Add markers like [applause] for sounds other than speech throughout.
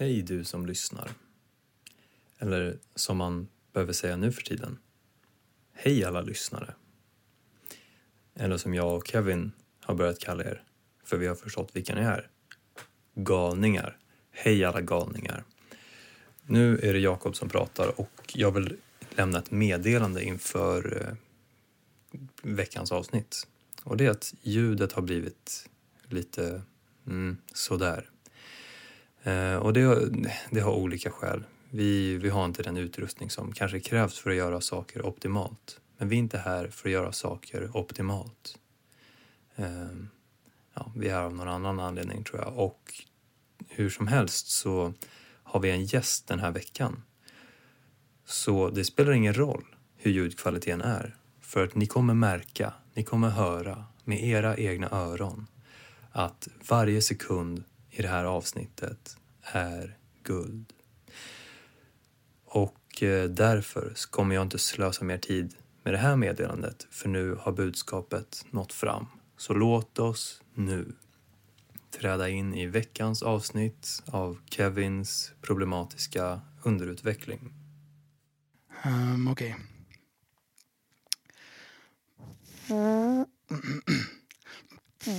Hej du som lyssnar. Eller som man behöver säga nu för tiden. Hej alla lyssnare. Eller som jag och Kevin har börjat kalla er, för vi har förstått vilka ni är. Galningar. Hej alla galningar. Nu är det Jakob som pratar och jag vill lämna ett meddelande inför eh, veckans avsnitt. Och det är att ljudet har blivit lite mm, sådär. Eh, och det, det har olika skäl. Vi, vi har inte den utrustning som kanske krävs för att göra saker optimalt. Men vi är inte här för att göra saker optimalt. Eh, ja, vi är här av någon annan anledning tror jag. Och hur som helst så har vi en gäst den här veckan. Så det spelar ingen roll hur ljudkvaliteten är. För att ni kommer märka, ni kommer höra med era egna öron att varje sekund i det här avsnittet är guld. Och eh, därför kommer jag inte slösa mer tid med det här meddelandet för nu har budskapet nått fram. Så låt oss nu träda in i veckans avsnitt av Kevins problematiska underutveckling. Um, Okej. [clears throat] Wow.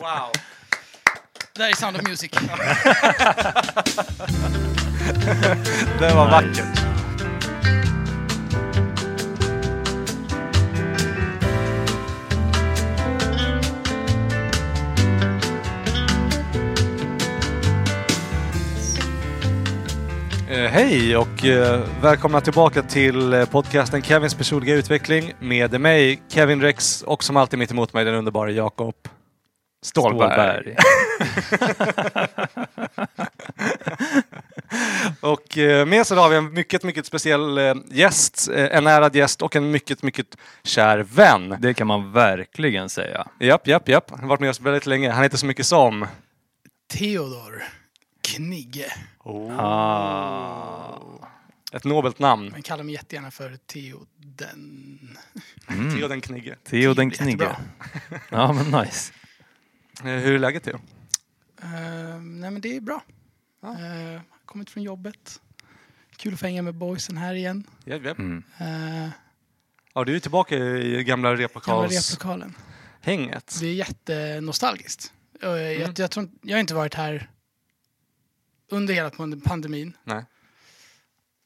Wow. Det är Sound of Music. [laughs] Det var vackert. Hej och eh, välkomna tillbaka till eh, podcasten Kevins personliga utveckling med mig, Kevin Rex och som alltid mitt emot mig den underbara Jakob Stålberg. [laughs] Och eh, med oss idag har vi en mycket, mycket speciell gäst, en ärad gäst och en mycket, mycket kär vän. Det kan man verkligen säga. Japp, japp, japp. Han har varit med oss väldigt länge. Han heter så mycket som... Theodor Knigge. Ah. Ett nobelt namn. Men kallar mig jättegärna för Theo den. Mm. Theo den Knigge. Theo den Jättebra. Knigge. [laughs] Ja men nice. Eh, Hur är läget Theo? Ehm, nej men det är bra. Ja. Uh, kommit från jobbet. Kul att få hänga med boysen här igen. Japp, japp. Mm. Uh, Ja, du är tillbaka i gamla gamla replokalshänget. replokalen. Det är jättenostalgiskt. Uh, Mm. jag, jag, tror, jag har inte varit här under hela pand- pandemin. Nej,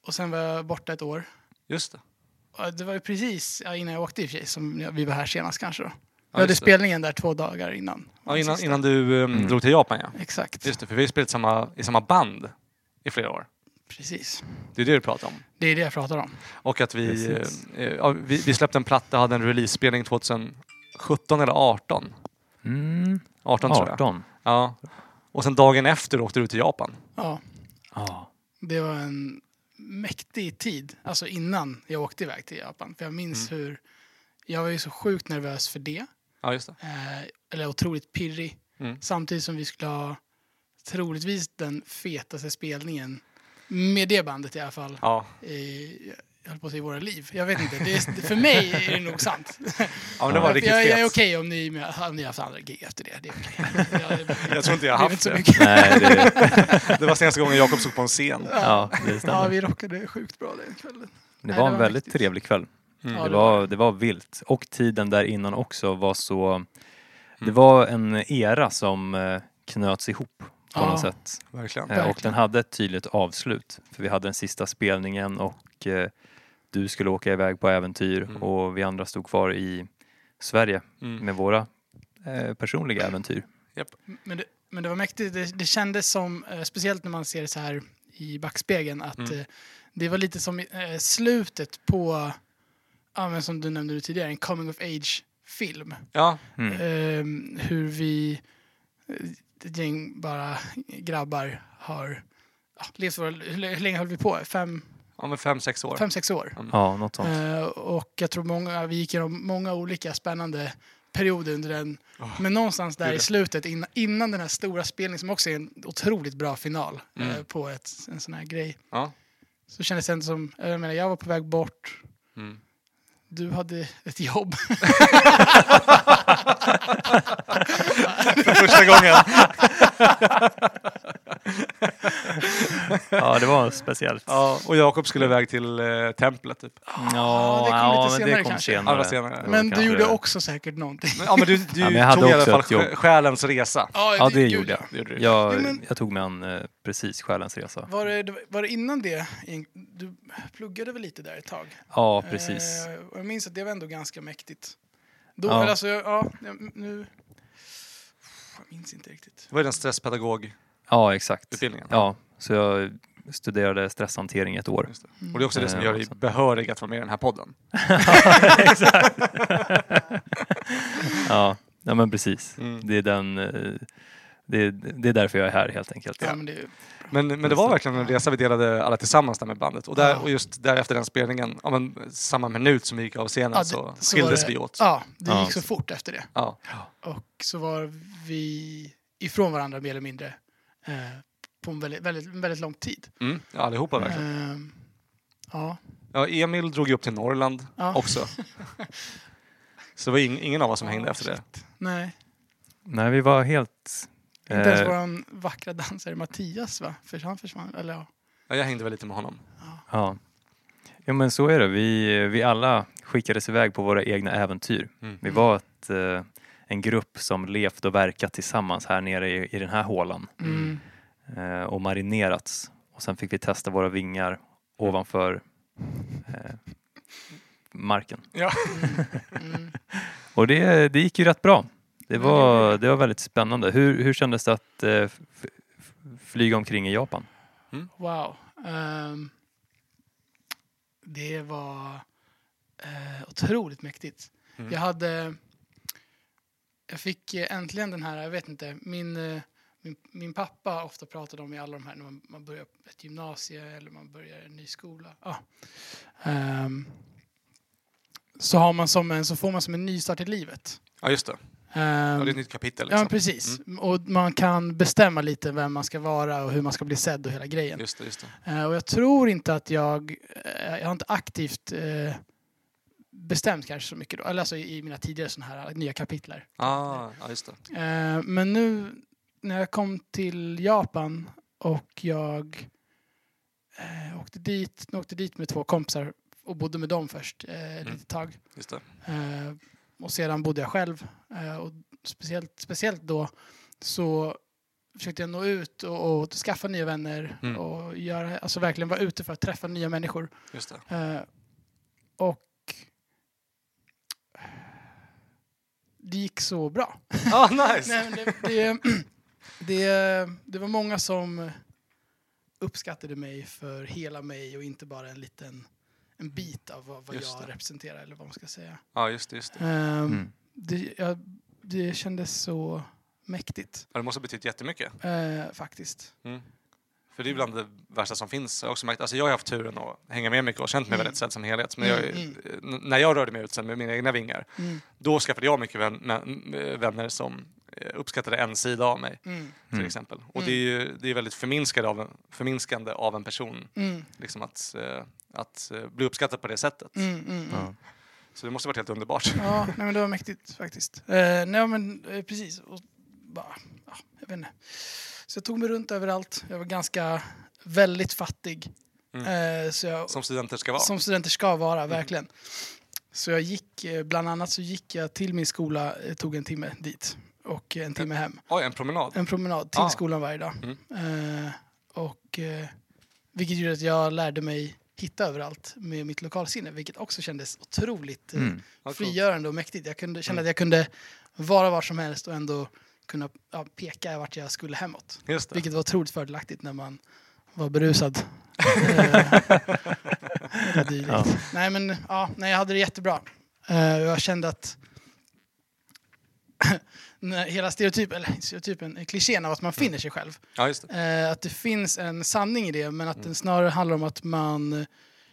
Och sen var jag borta ett år. just det. Det var ju precis innan jag åkte i och för sig som vi var här senast kanske då. Ja, vi hade just det. spelningen där två dagar innan. Ja, innan, Sista. innan du um, Mm. drog till Japan ja. Exakt, Just det, för vi har spelat samma, i samma band i flera år. precis. Det är det du pratar om. Det är det jag pratar om. Och att vi, Precis. eh, ja, vi, vi släppte en platta, hade en release-spelning 2017 eller 18. Mm. 18 tror jag. 18. Ja. Och sen dagen efter åkte du till Japan. Ja, Ja. det var en mäktig tid, alltså innan jag åkte iväg till Japan. För jag minns Mm. hur, jag var ju så sjukt nervös för det. Ja, just det. Eh, eller otroligt pirrig. Mm. Samtidigt som vi skulle ha troligtvis den fetaste spelningen med det bandet i alla fall. Ja, I, jag höll på att säga våra liv. Jag vet inte. Det är, för mig är det nog sant. ja men det var jag, riktigt jag, jag är okej om ni, om ni har haft andra gig efter det. Det är okej. Jag, Jag [laughs] tror inte jag det har haft så det. mycket. Nej, det, [laughs] Det var senaste gången Jakob stod på en scen. ja, det Ja, vi rockade sjukt bra den kvällen. Det Nej, var det en var väldigt mäktigt. trevlig kväll. Mm. Det det var det var vilt. Och tiden där innan också var så... Det Mm. var en era som eh, knöts ihop på Ja. något sätt. Verkligen. Eh, Och Verkligen. den hade ett tydligt avslut. För vi hade den sista spelningen och eh, du skulle åka iväg på äventyr Mm. och vi andra stod kvar i Sverige Mm. med våra eh, personliga äventyr. Men det, men det var mäktigt. Det, det kändes som, eh, speciellt när man ser det så här i backspegeln, att Mm. eh, det var lite som eh, slutet på, ja, men som du nämnde tidigare, en coming of age-film. Ja, Mm. Ehm, hur vi, eh, ett gäng bara grabbar har ja, levt våra, hur, hur länge höll vi på? Fem, ja men fem, sex år. fem sex år. Ja, något sånt. Eh, och jag tror många, vi gick igenom många olika spännande perioder under den. Åh, Men någonstans där i slutet, innan, innan den här stora spelningen som också är en otroligt bra final Mm. eh, på ett, en sån här grej. Ja. Så kändes det ändå som, jag menar jag var på väg bort, Mm. du hade ett jobb. [laughs] För första gången. [laughs] [laughs] Ja, det var speciellt. Ja, och Jakob skulle iväg till eh, templet typ. Ja, det kom ja, lite men senare det kom kanske. senare. Allra senare. Det var Men du kanske- gjorde också säkert någonting. Men, ja men du, du Ja, men jag hade tog i alla också fall ett jobb. sjä- själens resa. Ja, det gjorde jag. Det gjorde du. Jag, Jo, men- jag tog mig an eh, precis själens resa. Var det, var det innan det? Du pluggade väl lite där ett tag? Ja, precis. Eh, och jag minns att det var ändå ganska mäktigt. Då, Ja. eller alltså, ja, nu... Jag minns inte riktigt. Det var ju den stresspedagogutbildningen. Ja, exakt. Ja, så jag studerade stresshantering i ett år. Just det. Och det är också det som Eh, gör dig behörig att vara med i den här podden. [laughs] exakt. [laughs] ja, ja, men precis. Mm. Det är den... eh, Det är, det är därför jag är här helt enkelt. Ja, men det, Men, men det var verkligen en resa vi delade alla tillsammans där med bandet. Och, där, och just därefter den spelningen, ja, men, samma minut som vi gick av scenen Ja, det- så, så skildes det- vi åt. ja, det Ja. gick så fort efter det. Ja. Och så var vi ifrån varandra mer eller mindre på en väldigt, väldigt, väldigt lång tid. Mm, ja, allihopa verkligen. Eh, ja. Ja, Emil drog ju upp till Norrland Ja. också. [laughs] Så det var ing, ingen av oss som hängde Ja, efter det. Nej, Nej, vi var helt... inte ens eh, vår vackra dansare Mattias va? För han försvann, eller ja. Ja, jag hängde väl lite med honom. Ja. ja, men så är det. Vi, vi alla skickades iväg på våra egna äventyr. Mm. Vi var ett, eh, en grupp som levt och verkat tillsammans här nere i, i den här hålan Mm. eh, och marinerats. Och sen fick vi testa våra vingar ovanför eh, marken. Ja. Mm. [laughs] Och det, det gick ju rätt bra. Det var, det. var väldigt spännande. Hur, hur kändes det att eh, flyga omkring i Japan? Wow. Ehm, det var eh, otroligt mäktigt. Mm. Jag hade... Jag fick eh, äntligen den här, jag vet inte, min, eh, min, min pappa ofta pratade om i alla de här när man, man börjar ett gymnasie eller man börjar en ny skola. Ah. Ehm, så, har man som en, så får man som en nystart i livet. Ja, just det. Ja, Ehm, det är ett nytt kapitel. Ja, Liksom. precis. Och man kan bestämma lite vem man ska vara och hur man ska bli sedd och hela grejen. Just det, just det. Eh, och jag tror inte att jag, eh, jag har inte aktivt eh, bestämt kanske så mycket då, eller alltså i, mina tidigare sådana här nya kapitler. Ah, ja, just det. Eh, men nu när jag kom till Japan och jag eh, åkte, dit, åkte dit med två kompisar och bodde med dem först eh, ett Mm. litet tag. Just. Eh, och sedan bodde jag själv. Eh, och speciellt, speciellt då så försökte jag nå ut och, och skaffa nya vänner Mm. och göra, alltså verkligen vara ute för att träffa nya människor. Just. Eh, och det gick så bra. Ah, [laughs] nice! Nej, men det, det, [clears throat] det, det var många som uppskattade mig för hela mig och inte bara en liten en bit av vad, vad jag representerar eller vad man ska säga. Ja, just det. Just det. Ehm, Mm. det, ja, det kändes så mäktigt Ja, det måste ha betytt jättemycket. eh, faktiskt. Mm. För det är bland det värsta som finns. Jag har, också märkt, alltså jag har haft turen att hänga med mycket och känt mig Mm. väldigt sedd som helhet. Men jag, Mm, n- när jag rörde mig ut sen med mina egna vingar, Mm, då skaffade jag mycket vänner som eh, uppskattade en sida av mig. mm, Till Mm. exempel. Och Mm. det är ju det är väldigt förminskande av en, förminskande av en person. mm, Liksom att, eh, att eh, bli uppskattad på det sättet. mm, mm, mm. Ja. Så det måste ha varit helt underbart. Ja, nej, men det var mäktigt faktiskt. Eh, nej, men eh, precis. Och bara, ja, jag vet inte. Så jag tog mig runt överallt. Jag var ganska väldigt fattig. Mm. Eh, så jag, Som studenter ska vara. Som studenter ska vara, verkligen. Så jag gick, eh, bland annat så gick jag till min skola, det tog en timme dit och en timme hem. Oj, en promenad. En promenad till Ah. skolan varje dag. Mm. Eh, och, eh, vilket gjorde att jag lärde mig hitta överallt med mitt lokalsinne, vilket också kändes otroligt eh, Mm. Frigörande och mäktigt. Jag kunde, kände Mm. att jag kunde vara var som helst och ändå kunna ja, peka vart jag skulle hemåt. Just det. Vilket var otroligt fördelaktigt när man var berusad. [laughs] Eh. Ja. Nej men ja, nej, jag hade det jättebra. Eh, jag kände att [clears throat] hela stereotypen, eller stereotypen, klichén av att man finner sig själv. Ja, just det. Eh, att det finns en sanning i det, men att Mm. den snarare handlar om att man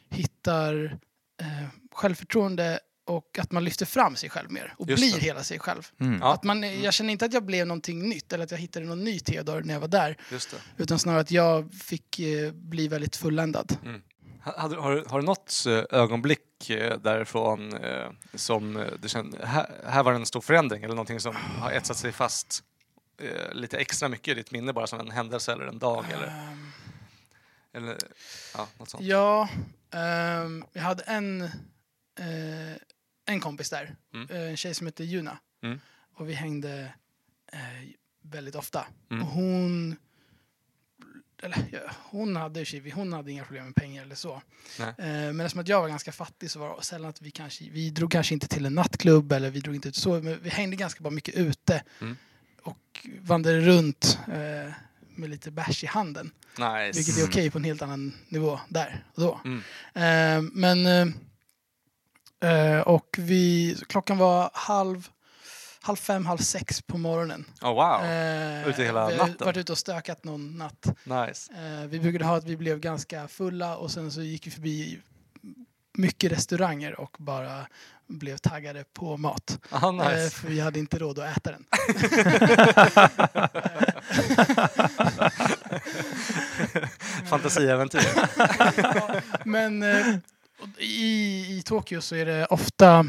hittar eh, självförtroende och att man lyfter fram sig själv mer och Just blir det. hela sig själv. Mm. Ja. Att man, jag känner inte att jag blev någonting nytt eller att jag hittade någon ny Theodor när jag var där. Just det. Utan snarare att jag fick eh, bli väldigt fulländad. Hade, har, du- har du något eh, ögonblick eh, därifrån eh, som eh, du kände, här, här var det en stor förändring eller någonting som har etsat sig fast eh, lite extra mycket i ditt minne bara som en händelse eller en dag eller, Ehm, eller ja, något sånt? Ja, ehm, jag hade en, eh, en kompis där. Mm. Eh, en tjej som heter Juna. Mm. Och vi hängde eh, väldigt ofta. Mm. Och hon... Eller, ja, hon, hade, hon hade inga problem med pengar eller så. Eh, men eftersom att jag var ganska fattig så var det sällan att vi kanske... Vi drog kanske inte till en nattklubb eller vi drog inte ut så. Men vi hängde ganska bara mycket ute. Mm. Och vandrade runt eh, med lite bärs i handen. Nice. Vilket är okej på en helt annan nivå där och då. Mm. Eh, men... Eh, eh, och vi... Klockan var halv, halv fem, halv sex på morgonen. Oh, wow, Eh, Ute hela vi har natten? varit ute och stökat någon natt. nice. Eh, vi brukade ha att vi blev ganska fulla och sen så gick vi förbi mycket restauranger och bara blev taggade på mat. Aha, Eh, nice. för vi hade inte råd att äta den. [laughs] Fantasiäventyr. [laughs] Men eh, i, i Tokyo så är det ofta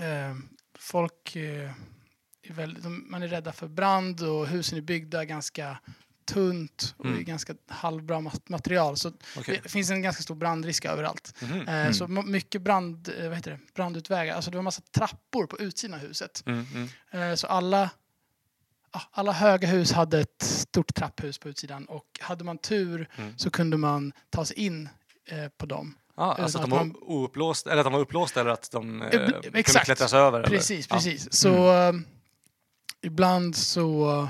eh, folk eh, är väldigt, man är rädda för brand och husen är byggda ganska tunt och Mm. i ganska halvbra mat- material. Så Okej. det finns en ganska stor brandrisk överallt. Mhm. Eh, Så m- mycket brand, eh, vad heter det? brandutvägar. Alltså det var massa trappor på utsidan av huset. Mm, mm. Eh, Så alla, ja, alla höga hus hade ett stort trapphus på utsidan och hade man tur Mm. så kunde man ta sig in eh, på dem. Ah, alltså att att de var man- ouppblåsta, eller att de var upplåsta eller att de eh, Eh, kunde exakt. klättras över? Precis, eller? precis. Så eh, ibland så...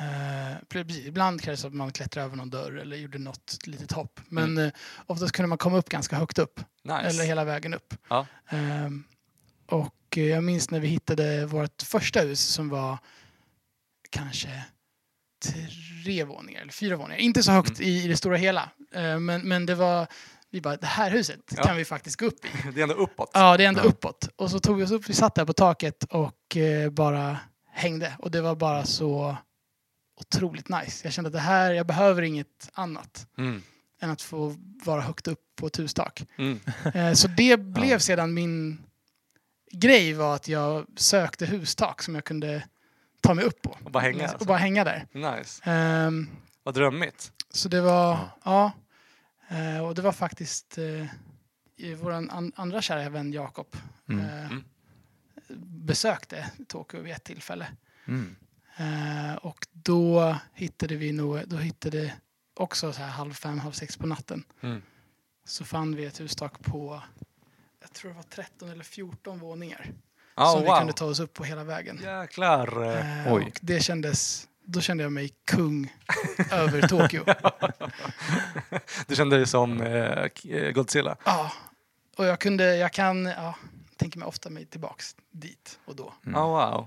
Eh, ibland krävs att man klättrar över någon dörr eller gjorde något litet hopp. Men eh, oftast kunde man komma upp ganska högt upp. Ja, nice. Eller hela vägen upp. Ja. Ehm, och eh, jag minns när vi hittade vårt första hus som var kanske tre våningar eller fyra våningar. Inte så högt i, i det stora hela. Eh, men, men det var, vi bara, det här huset Ja. kan vi faktiskt gå upp i. [laughs] Det är ändå uppåt. Ja, det är ändå Ja. uppåt. Och så tog vi oss upp, vi satt där på taket och eh, bara hängde. Och det var bara så otroligt nice. Jag kände att det här, jag behöver inget annat Mm. än att få vara högt upp på ett hustak. Mm. [laughs] Eh, Så det blev sedan min grej var att jag sökte hustak som jag kunde ta mig upp på. Och bara hänga, Och alltså. bara hänga där. Nice. Ehm, Vad drömmigt. Så det var, Ja. ja. Eh, Och det var faktiskt eh, vår an, andra kära vän Jakob Mm. eh, Mm. besökte Tokyo vid ett tillfälle. Mm. Eh, och då hittade vi nog, då hittade också så här halv fem, halv sex på natten. Mm. Så fann vi ett hustak på, jag tror det var 13 eller 14 våningar. Oh, som vi wow. kunde ta oss upp på hela vägen. Jäklar. Eh, Oj. och det kändes, då kände jag mig kung över Tokyo. [laughs] Du kände dig som eh, eh, Godzilla. Ja, och jag kunde, jag kan, ja, tänker mig ofta mig tillbaks dit och då. Mm. Oh, wow.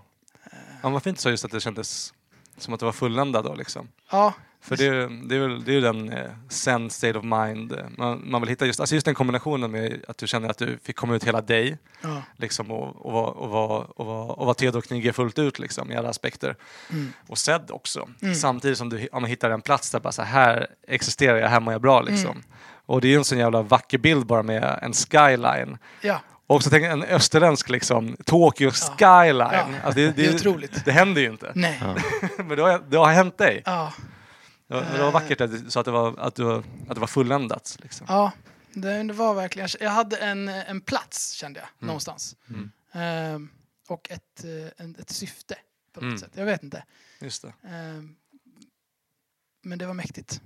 Ja, vad fint så just att det kändes som att det var fulländat då liksom. Ja, För det, är- det är väl det är ju den eh, zen state of mind eh, man, man vill hitta. Just, alltså just den kombinationen med att du känner att du fick komma ut hela dig ja, liksom, och, och, vara- och, vara- och, vara- och vara Theodor Knigge fullt ut liksom, i alla aspekter. mm, Och sedd också. Mm. Samtidigt som du ja, hittar en plats där bara så här, existerar jag, här mår jag bra liksom. Mm. Och det är ju en sån jävla vacker bild bara med en skyline. ja, Och så tänk en österländsk liksom, Tokyo Ja. skyline. Ja. Alltså, det, det är otroligt. det händer ju inte. Nej, Ja. [laughs] Men det har, det har hänt dig. Det var, det var vackert att du sa att det var, att du, att det var fulländat. Liksom. ja. Det, det var verkligen, jag hade en, en plats kände jag, någonstans. Mm. Ehm, och ett, eh, en, ett syfte på något Mm. sätt. Jag vet inte. Just det. Ehm, men det var mäktigt.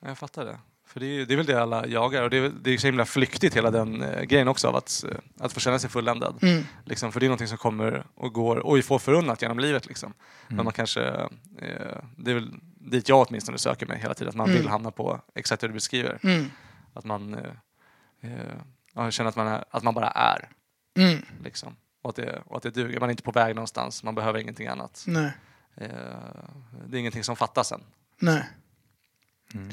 Jag fattar det. För det är, det är väl det alla jagar och det är, det är så himla flyktigt hela den eh, grejen också av att, att få känna sig fulländad. Mm. Liksom, för det är någonting som kommer och går och vi får förunnat genom livet. Liksom. Men Mm. man kanske, eh, det är väl dit jag åtminstone söker mig hela tiden, att man Mm. vill hamna på exakt det du beskriver. Mm. Att man eh, eh, ja, känner att man, är, att man bara är. Mm. Liksom. Och, att det, och att det duger. Man är inte på väg någonstans, man behöver ingenting annat. Nej, Eh, det är ingenting som fattas än. nej. Mm.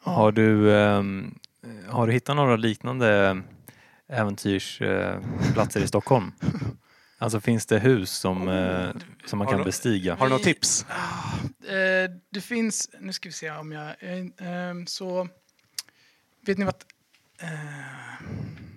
Har, du, ehm, har du hittat några liknande äventyrsplatser i Stockholm? [laughs] Alltså finns det hus som, eh, som man kan du- bestiga? Har du något tips? Eh, det finns, nu ska vi se om jag, eh, så, vet ni vad, eh, va?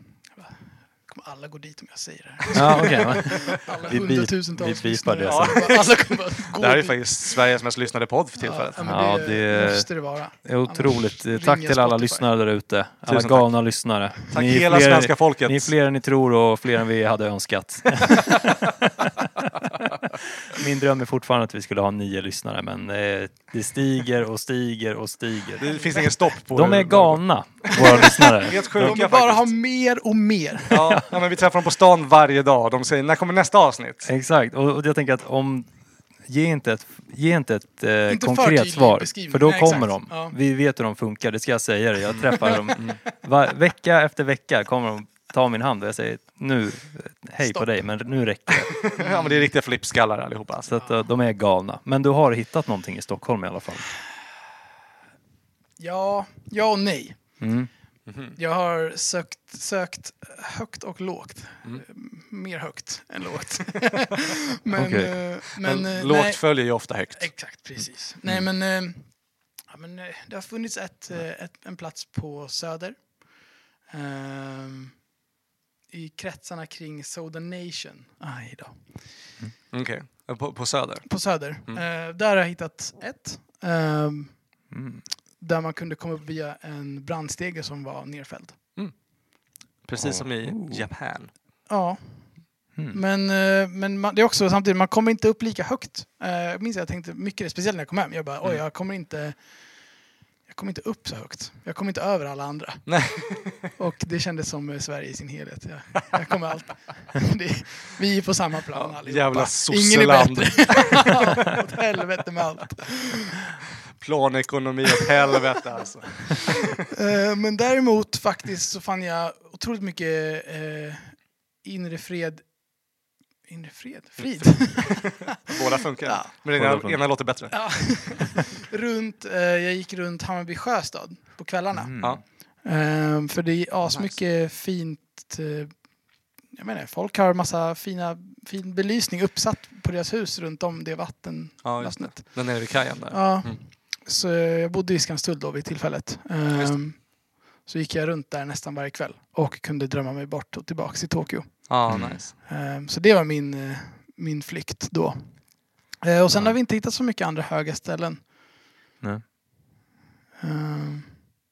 Kommer alla gå dit om jag säger det här? Ja, okej. Alla Vi beep- hundratusentals vi beepar det lyssnare. sen. [laughs] Alla kommer bara gå Det här är dit. faktiskt Sveriges mest lyssnade podd för tillfället. Ja, Ja, det, det- måste det vara. Det är otroligt. Annars Tack till alla lyssnare där ute. Alla Tusen tack. galna lyssnare. Tack Ni hela fler- svenska folket. Ni är fler än ni tror och fler än vi hade önskat. [laughs] [laughs] Min dröm är fortfarande att vi skulle ha nio lyssnare men eh, det stiger och stiger och stiger. Det finns ingen stopp på De är galna, våra lyssnare. [laughs] Helt De sjuka vill bara ha mer och mer. Ja, men vi träffar dem på stan varje dag. De säger när kommer nästa avsnitt? Exakt, och, och jag tänker att om Ge inte ett, ge inte ett eh, Inte konkret svar, för då Nej, kommer exakt. de. Ja. Vi vet hur de funkar, det ska jag säga dig. Jag träffar [laughs] dem var, vecka efter vecka kommer de ta min hand och jag säger nu, hej Stopp. på dig, men nu räcker det. [laughs] Ja, men det är riktiga flippskallar allihopa. Så att, eh, de är galna. Men du har hittat någonting i Stockholm i alla fall? Ja, ja och nej. Mm. Jag har sökt, sökt högt och lågt. Mm. Mer högt än lågt. [laughs] [laughs] men, Okej. eh, Men, men, eh, lågt nej. följer ju ofta högt. Exakt, precis. Nej, men, eh, ja, men det har funnits ett, eh, ett, en plats på Söder. Ehm, I kretsarna kring Soda Nation. Aj då. Okej, på, på Söder. På Söder. Mm. Eh, där har jag hittat ett. ehm, Mm. där man kunde komma upp via en brandstege som var nerfälld. Precis som i Oh. Japan. Ja, Mm. men, eh, men man, det är också samtidigt, man kommer inte upp lika högt. Eh, Jag minns att jag tänkte mycket, speciellt när jag kom hem, jag bara oj, Mm. jag kommer inte jag kommer inte upp så högt. Jag kommer inte över alla andra. Nej. [laughs] Och det kändes som eh, Sverige i sin helhet. Jag, jag kommer allt. [laughs] Det, vi är på samma plan Ja, allihopa. jävla Ingen är sosseland. bättre. [laughs] Åt helvete med allt. Planekonomi åt helvete alltså. Eh, Men däremot faktiskt så fann jag otroligt mycket eh, inre fred. Inre fred? Frid? [laughs] Båda funkar. Ja. Men den ena, låter bättre. Ja. [laughs] runt, eh, jag gick runt Hammarby sjöstad på kvällarna. Mm. Eh, för det är Nice. asmycket fint. Eh, jag menar, folk har massa fina, fin belysning uppsatt på deras hus runt om det vatten. Ja. Den nere vid kajen där. Ja. Mm. Så jag bodde i Skanstull då vid tillfället. Det. så gick jag runt där nästan varje kväll och kunde drömma mig bort och tillbaks till Tokyo. Ja, Mm. nice. Eh, så det var min, eh, min flykt då. Eh, och sen Ja. har vi inte hittat så mycket andra höga ställen. Nej. Eh,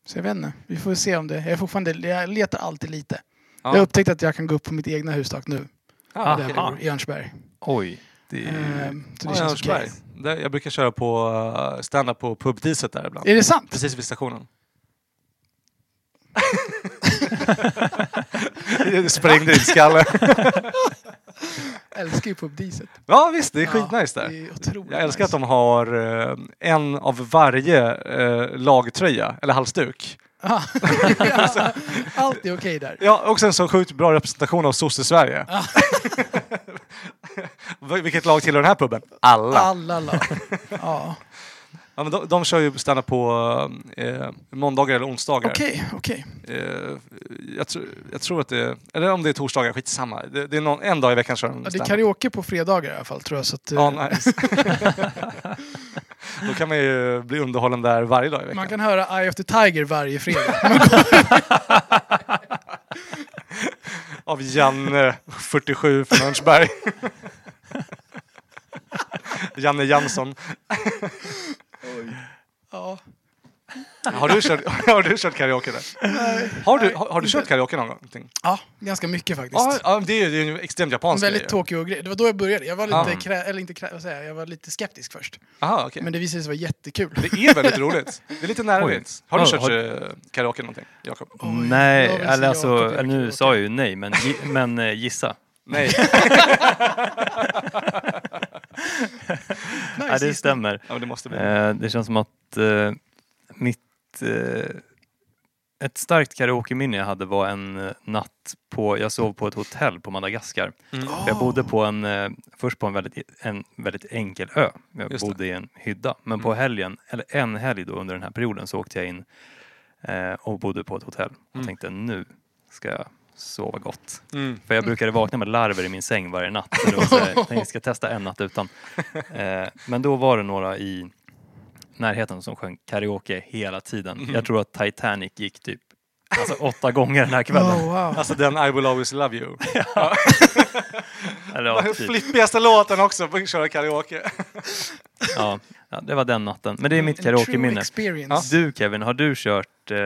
så jag vet inte. Vi får se om det. Jag, är fortfarande, jag letar alltid lite. Ja. Jag har upptäckt att jag kan gå upp på mitt egna hustak nu. Ja, där i Örnsberg. Oj. Det är... Eh, så det Ja, känns okej. Där- Jag brukar köra på uh, stand-up på pubdiset där ibland. Är det sant? Precis vid stationen. [laughs] [laughs] Sprängde din skalle. [laughs] älskar ju pubdiset. Ja visst, det är skitnice där. Det är otroligt Jag älskar att de har eh, en av varje eh, lagtröja, eller halsduk. Ja. [laughs] Allt är okej där. Ja, också en så sjukt bra representation av sosse-Sverige. Vil- Vilket lag tillhör den här puben? Alla. Alla lag. Ja. Ja, men de, de kör ju stand på eh, måndagar eller onsdagar. Okej, okej. Eh, jag, tr- jag tror att det är, eller om det är torsdagar, skitsamma. Det, det är någon, en dag i veckan kör de Ja, det är karaoke på fredagar i alla fall tror jag. Så att, eh, Ja, nice. [laughs] Då kan man ju bli underhållen där varje dag i veckan. man kan höra Eye of the Tiger varje fredag. [laughs] Av Janne, 47 från Örnsberg. [laughs] Janne Jansson. Ja. Har du kört, [laughs] har du kört karaoke där? Nej. Har du, har, har du kört karaoke någon gång? ja, ganska mycket faktiskt. Ja, ja, det är ju en extremt japansk Väldigt grej. Tokyo-grej. Det var då jag började. Jag var lite, Ja. krä- eller inte krä- vad säger jag? jag var lite skeptisk först. Aha, okej. Men det visade sig vara jättekul. Det är väldigt roligt. Det är lite nervigt. Har du Ja, kört har- eh, karaoke någonting, Jakob? Nej, eller alltså, nu sa jag ju nej, men, [laughs] men eh, gissa. Nej. [laughs] Nice, Ja, det stämmer. Ja, det måste bli. Eh, det känns som att mitt... Eh, ett starkt karaokeminne jag hade var en eh, natt på... Jag sov på ett hotell på Madagaskar. Mm. Oh. Jag bodde på en, eh, först på en väldigt, en väldigt enkel ö. Jag Just det. bodde i en hydda. Men på Mm. helgen, eller en helg då under den här perioden så åkte jag in eh, och bodde på ett hotell. Och Mm. tänkte nu ska jag sova gott. Mm. För jag brukade vakna med larver i min säng varje natt. Så det var så här, [laughs] jag tänkte ska testa en natt utan. Eh, men då var det några i närheten som sjöng karaoke hela tiden. Mhm. Jag tror att Titanic gick typ alltså, åtta gånger den här kvällen. Oh, wow. Alltså den I will always love you. [laughs] Eller, ja, Den typ. flippigaste låten också på att köra karaoke. ja, ja, det var den natten. Men det är mitt karaoke-minne. Du Kevin, har du kört eh,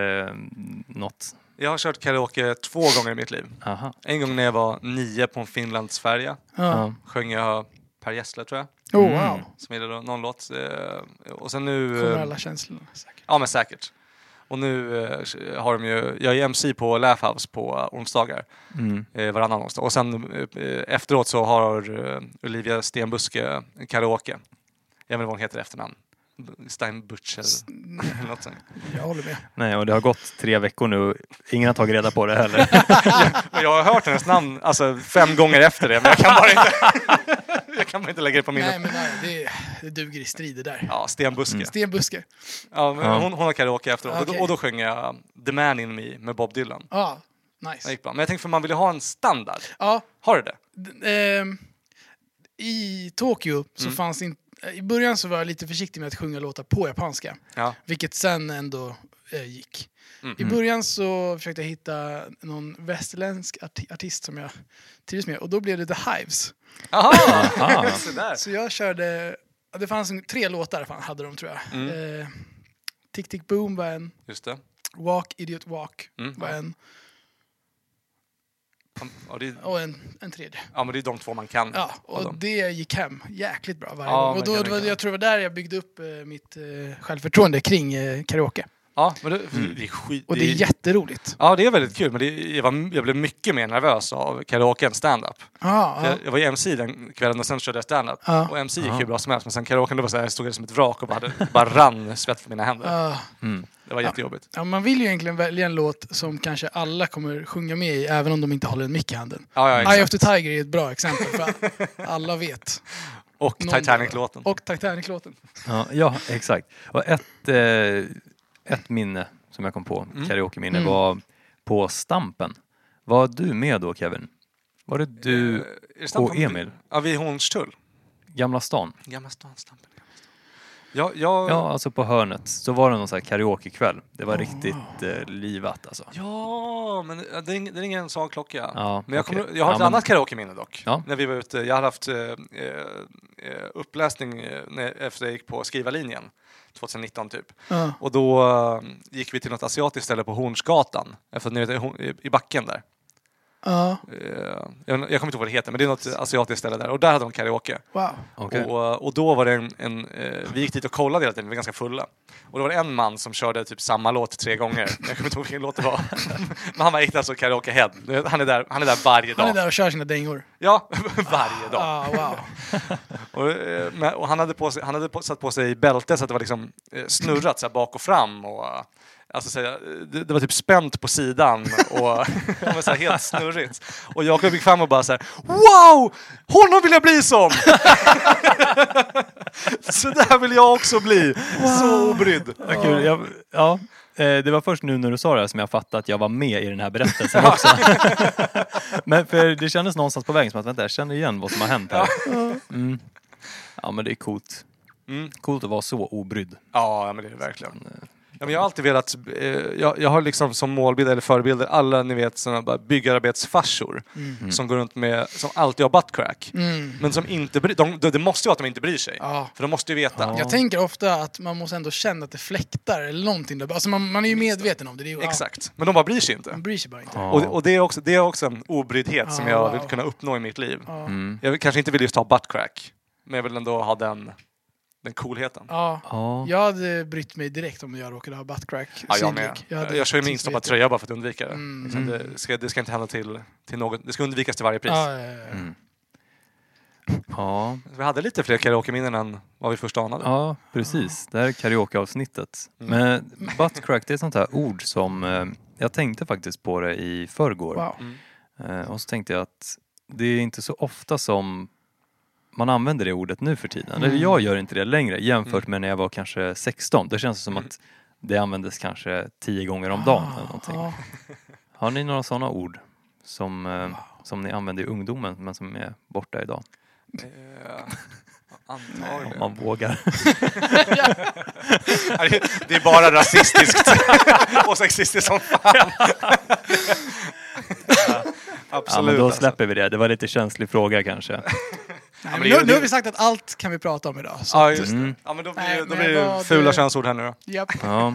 något? Jag har kört karaoke två gånger i mitt liv. Aha. En gång när jag var nio på en Finlandsfärja. Ja. Ja. Sjöng jag Per Gessle tror jag. Oh, Mm. wow. Som gillade någon låt. Eh, Och sen nu... Kommer eh, alla känslorna säkert. Ja men säkert. Och nu eh, har de ju, jag är MC på Laugh House på onsdagar. Mm. eh, varannan onsdag. Och sen eh, efteråt så har Olivia Stenbuske karaoke. Jag vet inte vad hon heter i efternamn. Steinbutch eller något sånt. Jag håller med. Nej, och det har gått tre veckor nu ingen har tagit reda på det heller. Och [laughs] jag har hört hennes namn alltså, fem gånger efter det men jag kan bara inte, jag [laughs] kan bara inte lägga det på minnet. Nej, men nej, det, det duger i strider där. Ja, Stenbuske. Mm. Stenbuske. Ja, men Ja. hon, hon har karaoke efteråt och, då, och då sjöng jag The Man In Me med Bob Dylan. Ja, Det nice. gick bra. Men jag tänkte för man vill ju ha en standard. Ja, Har du det? d- ehm, I Tokyo så Mm. fanns inte... I början så var jag lite försiktig med att sjunga låtar på japanska. Ja. Vilket sen ändå gick. Mm. I början så försökte jag hitta någon västerländsk arti- artist som jag trivs med och då blev det The Hives. Aha! [laughs] Aha. Så jag körde, det fanns tre låtar fan, hade de tror jag. Mm. Eh, Tick Tick Boom var en, Just det. Walk Idiot Walk Mm. var en Ja, det och en, en tredje. ja, men det är de två man kan. Ja, och det gick hem jäkligt bra varje Ja, gång. Och då, tänka jag tror det var där jag byggde upp eh, mitt eh, självförtroende kring eh, karaoke. Ja, men det, Mm. det är skit... Och det är jätteroligt. Ja, det är väldigt kul, men det, jag, var, jag blev mycket mer nervös av karaoke än stand-up. För ja. Jag, jag var ju MC den kvällen och sen körde jag stand-up. Ja. Och MC gick Ja. ju bra som helst, men sen karaoken, det var så här, jag stod där som ett vrak och bara, hade, bara rann svett från mina händer. Ja. Mm. Det var jättejobbigt. Ja, man vill ju egentligen välja en låt som kanske alla kommer sjunga med i, även om de inte håller en mick i handen. Ja, ja, Eye of the Tiger är ett bra exempel, för alla vet. Och Titanic-låten. Och Titanic-låten. Ja, ja, exakt. Och ett, eh, ett minne som jag kom på, Mm. karaoke-minne, Mm. var på Stampen. Var du med då Kevin? Var det du, Eh, det och Emil? Ja, vid Hornstull. Gamla stan? Gamla stan, Stampen. Stan. Ja, jag... Ja, alltså på hörnet. Så var det någon sån här karaokekväll. Det var Oh, riktigt eh, livat alltså. Ja, men det det ringer en sån klocka. Ja, Men jag, okej. kommer, jag har Ja, ett men- annat karaoke-minne dock. Ja. När vi var ute, jag hade haft eh, eh, eh, uppläsning eh, när, efter jag gick på skrivarlinjen. 2019 typ. Ja. Och då gick vi till något asiatiskt ställe på Hornsgatan. För ni vet, i backen där. Ja, Eh, jag, jag kommer inte ihåg vad det heter, men det är något asiatiskt ställe där. Och där hade de karaoke. wow. Okej. Och, och då var det en, en eh, vi gick dit och kollade hela tiden, vi var ganska fulla. Och då var det en man som körde typ samma låt tre gånger. [laughs] Jag kommer inte ihåg vilken låt det var. Men han var riktigt alltså karaoke-head. Han är där, han är där varje dag. Han är där och kör sina dängor. Ja, [laughs] varje dag. Ah, wow. [laughs] Och, eh, men- och han hade, på sig, han hade på, satt på sig bälte så att det var liksom snurrat så här bak och fram. Och, alltså, så här, det, det var typ spänt på sidan och [laughs] det var så här helt snurrigt. Och Jakob gick fram och bara så här: Wow! Honom vill jag bli som! [laughs] så där vill jag också bli. Så obrydd. Kul. Jag, ja, eh, det var först nu när du sa det här som jag fattade att jag var med i den här berättelsen också. [laughs] men för det kändes någonstans på vägen som att vänta, jag känner igen vad som har hänt här. Mm. Ja men det är coolt. Mm. Coolt att vara så obrydd. Ja, men det är det verkligen. Ja, men jag har alltid velat, eh, jag, jag har liksom som målbild eller förebilder alla ni vet såna bara byggarbetsfarsor Mm. som går runt med, som alltid har buttcrack. Mm. Men som inte bry, de, de, det måste ju vara att de inte bryr sig. Ja. För de måste ju veta. Ja. Jag tänker ofta att man måste ändå känna att det fläktar eller någonting. Där. Alltså man, man är ju medveten om det. det är ju, Exakt. Men de bara bryr sig inte. Ja, man bryr sig bara inte. Ja. Och, och det, är också, det är också en obryddhet som Ja, jag vill kunna uppnå i mitt liv. Ja. Mm. Jag kanske inte vill just ha buttcrack. Men jag vill ändå ha den, den coolheten. Ja. Ja. Jag hade brytt mig direkt om jag råkade ha buttcrack. Ja, jag med. Jag, hade jag kör ju tyckt instoppad tröja bara för att undvika det. Mm. Liksom, det, ska, det ska inte hända till, till något. Det ska undvikas till varje pris. Ja, ja, ja, ja. Mm. Ja, Vi hade lite fler karaoke-minnen än vad vi först anade. ja, precis. Det här är karaokeavsnittet. Mm. Men buttcrack, det är ett sånt här ord som eh, jag tänkte faktiskt på det i förrgår. Wow. Mm. Eh, och så tänkte jag att det är inte så ofta som man använder det ordet nu för tiden. Eller Mm. jag gör inte det längre jämfört Mm. med när jag var kanske 16. Det känns som Mm. att det användes kanske tio gånger om dagen eller någonting. Ja. Har ni några sådana ord som, eh, som ni använde i ungdomen men som är borta idag? Eh, [laughs] Om antagligen. man vågar. [laughs] Det- är bara rasistiskt [laughs] och sexistiskt som fan. Ja, Absolut. men då alltså. släpper vi det. Det var lite känslig fråga kanske. Nej, men det- nu, nu har vi sagt att allt kan vi prata om idag. Så Ja, just det. Mm. Ja, men då blir, Nej, då men blir det fula du- könsord här nu då. Japp. Ja. Eh,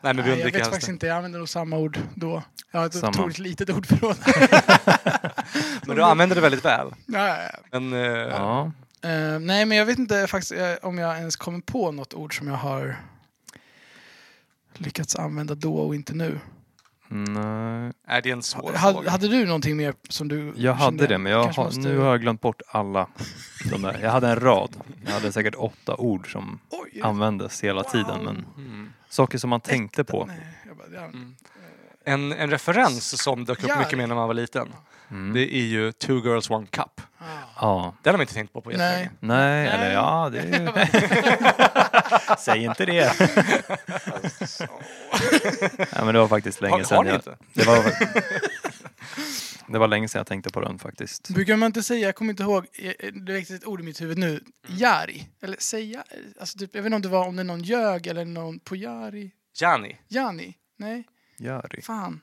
Nej, men vi Nej, jag vet faktiskt inte, jag använder nog samma ord då. Jag har ett Samma. otroligt litet ordförråd. [laughs] Men du använder det väldigt väl. ja. Men, eh, Ja. Eh, nej, men jag vet inte faktiskt om jag ens kommer på något ord som jag har lyckats använda då och inte nu. Nej. är det en svår Hade, fråga? hade du någonting mer som du Jag hade det men jag har, måste- nu har jag glömt bort alla. De där. Jag hade en rad. Jag hade säkert åtta ord som Oj, användes hela tiden men Mm. saker som man tänkte på. Mm. En, en referens som dök upp Ja. mycket mer när man var liten. Mm. Det är ju Two Girls One Cup. Ah. Den har man inte tänkt på på Nej. jättelänge. Nej, eller Nej. ja, det är ju... [laughs] [laughs] Säg inte det. [laughs] ja, men det var faktiskt länge Har, sedan. har ni jag... inte? Det var... [laughs] det var länge sedan jag tänkte på den faktiskt. Brukar man inte säga, jag kommer inte ihåg, eh, eh, det väckte ett ord i mitt huvud nu, jari. Eller säga, alltså typ, jag vet inte om det var om det är någon ljög eller någon på jari. Jani. Jani? Nej, Jari. fan.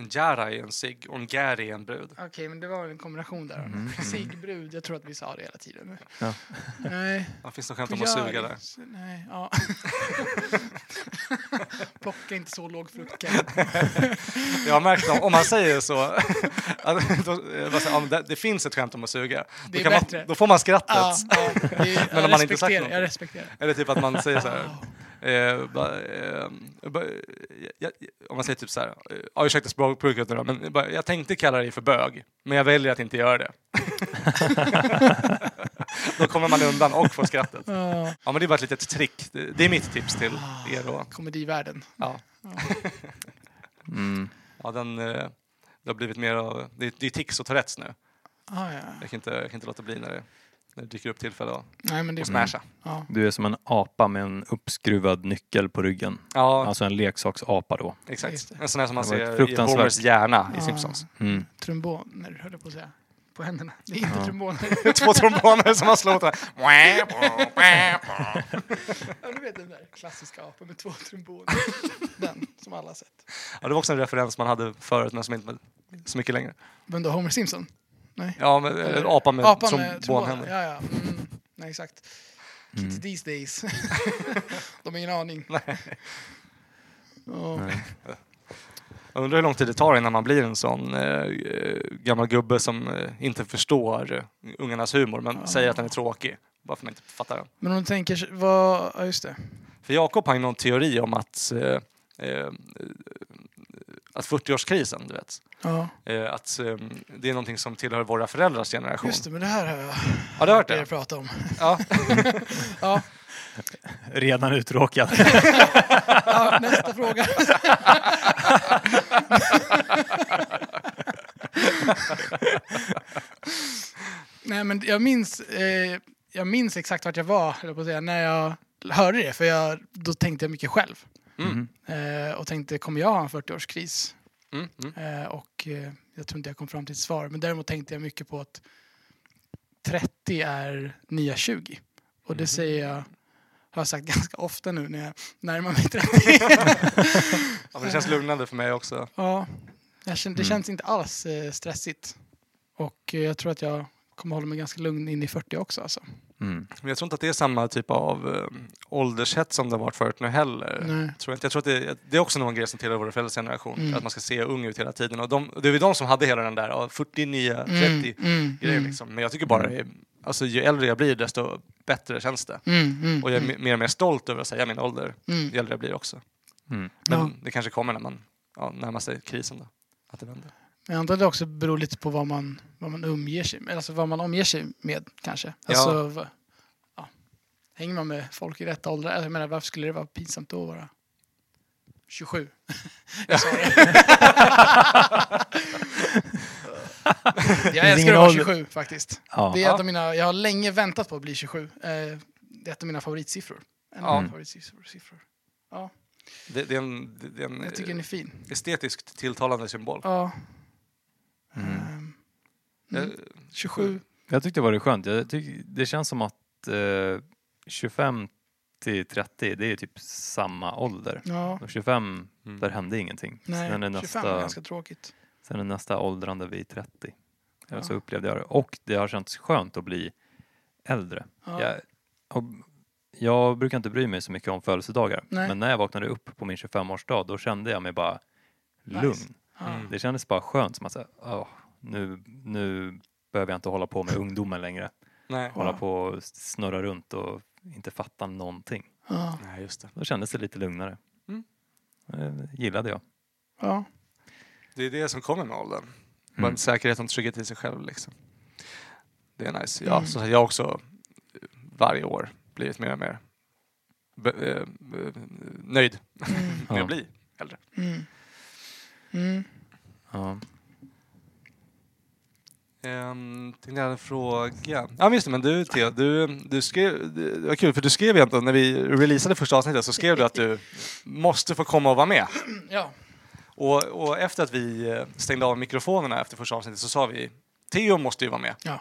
En jara är en cigg och en gäri är en brud. Okej, men det var en kombination där. Mhm. Sigbrud, jag tror att vi sa det hela tiden. Ja. Nej. Det finns något skämt om att suga där. Nej, ja. [laughs] Plocka inte så låg frukt. Jag har märkt om, om man säger så, då, eh, om det, det finns ett skämt om att suga, Det då, är kan man, bättre. då får man skrattet. Ja, ja, det Men jag om man inte sagt respekterar, något. jag respekterar. Eller typ att man säger så här. Eh, bara, eh, bara, jag, om man säger typ så här, eh, ja ursäkta språkbruket nu då, men bara, jag tänkte kalla dig för bög, men jag väljer att inte göra det. [laughs] då kommer man undan och får skrattet. Ja, men det är bara ett litet trick, det, är mitt tips till er då. komedivärlden. Ja, Mm. ja den, det har blivit mer av, det, det är tics och Tourettes nu. Ah, ja. Jag kan inte, jag kan inte låta bli när det, när det dyker upp tillfälle att Nej, men det smasha. Ja. Du är som en apa med en uppskruvad nyckel på ryggen. Ja, Alltså en leksaksapa då. Exakt. En sån här som man var ser i. Homers hjärna i Ja. Simpsons. Mm. Tromboner, höll jag på att säga. På händerna. Det är inte Ja. tromboner. [laughs] Två tromboner som man slår åt varandra. [laughs] ja, du vet den där klassiska apan med två tromboner. Den, som alla har sett. Ja, det var också en referens man hade förut men som inte så mycket längre. Vem då? Homer Simpson? Ja, men, eller en apa med Apan med trombonhänder. Ja, ja. Mm. Nej, exakt. Kids Mm. these days. [laughs] De har ingen aning. Nej. Jag undrar hur lång tid det tar innan man blir en sån eh, eh, gammal gubbe som eh, inte förstår eh, ungarnas humor men Ja. säger att den är tråkig. Bara för att man inte fattar den. Men om du tänker, vad... Ja, just det. För Jakob har ju någon teori om att eh, eh, att 40-årskrisen, du vet. Ja, Eh, att eh, det är någonting som tillhör våra föräldrars generation. just det. Men det här har jag Har du hört er det? prata om. Ja. [laughs] Ja, Redan uttråkad. [laughs] ja nästa fråga. [laughs] Nej, men jag minns, eh, jag minns exakt vart jag var, jag på säga, när jag hörde det. För jag, då tänkte jag mycket själv. Mm. Eh, och tänkte, kommer jag ha en 40-årskris? Mm. Mm. Eh, och eh, jag tror inte jag kom fram till ett svar. Men däremot tänkte jag mycket på att 30 är nya 20. Och det Mhm. säger jag, har jag sagt [laughs] ganska ofta nu när jag närmar mig 30. [laughs] Ja, det känns lugnande för mig också. ja, känner, det Mm. känns inte alls eh, stressigt. Och eh, jag tror att jag kommer hålla mig ganska lugn in i 40 också. Alltså. Mm. Men jag tror inte att det är samma typ av eh, åldershets som det har varit förut nu heller. Nej. Tror jag, inte. jag tror att det, det är också någon grej som tillhör våra föräldrars generation. Mm. Att man ska se ung ut hela tiden. Och de, det är ju de som hade hela den där ja, 49, 30 Mm, mm, grejen. mm, Liksom. Men jag tycker bara är, alltså, ju äldre jag blir desto bättre känns det. mm, mm, Och jag är mm, me- mer och mer stolt över att säga min ålder mm. ju äldre jag blir också. Mm. Men Ja. det kanske kommer när man ja, närmar sig krisen. Då. Att det vänder. Jag antar att det också beror lite på vad man, vad man omger sig med. Alltså vad man omger sig med kanske. Ja. Alltså, va- ja. Hänger man med folk i rätt ålder? Alltså, Jag menar, varför skulle det vara pinsamt då att vara 27? Jag sa [laughs] det. jag älskar att vara ålder. 27 faktiskt. Ja. Det är Ja. ett av mina, jag har länge väntat på att bli 27. Eh, det är ett av mina favoritsiffror. En Ja. mina favoritsiffror. siffror. Ja, Det, det är en, det, det är en jag tycker den är fin. estetiskt tilltalande symbol. Ja. Mm. Ehm, Eh, mm, 27. Jag tyckte det var skönt. Jag tyck, det känns som att eh, 25 till 30, det är typ samma ålder. Ja, Och 25, Mm. där hände ingenting. nej, sen, är 25 är nästa, ganska tråkigt. sen är nästa åldrande vid 30. Ja. Så upplevde jag det. Och det har känts skönt att bli äldre. Ja. Jag, och jag brukar inte bry mig så mycket om födelsedagar. Nej. Men när jag vaknade upp på min 25-årsdag då kände jag mig bara Nice. lugn. Mm. Det kändes bara skönt. Som att säga, "Åh, nu, nu behöver jag inte hålla på med ungdomen längre. Nej. Hålla Ja. på och snurra runt och inte fatta någonting. Ja. Nej, just det. Då kändes det lite lugnare. Mm. Det gillade jag. Ja. Det är det som kommer med åldern. Mm. Säkerhet och trygghet i sig själv liksom. Det är nice. Ja, Mm. så jag har också eh, varje år blivit mer och mer be- eh, eh, nöjd Mm. [laughs] med att bli äldre. Mm. Ja. Um, tänkte jag hade en fråga. Ja men just det, men du Theo, du, du skrev, det var kul för du skrev egentligen när vi releasade första avsnittet så skrev du att du måste få komma och vara med. Ja. Och, och efter att vi eh, stängde av mikrofonerna efter första avsnittet så sa vi Theo måste ju vara med. ja.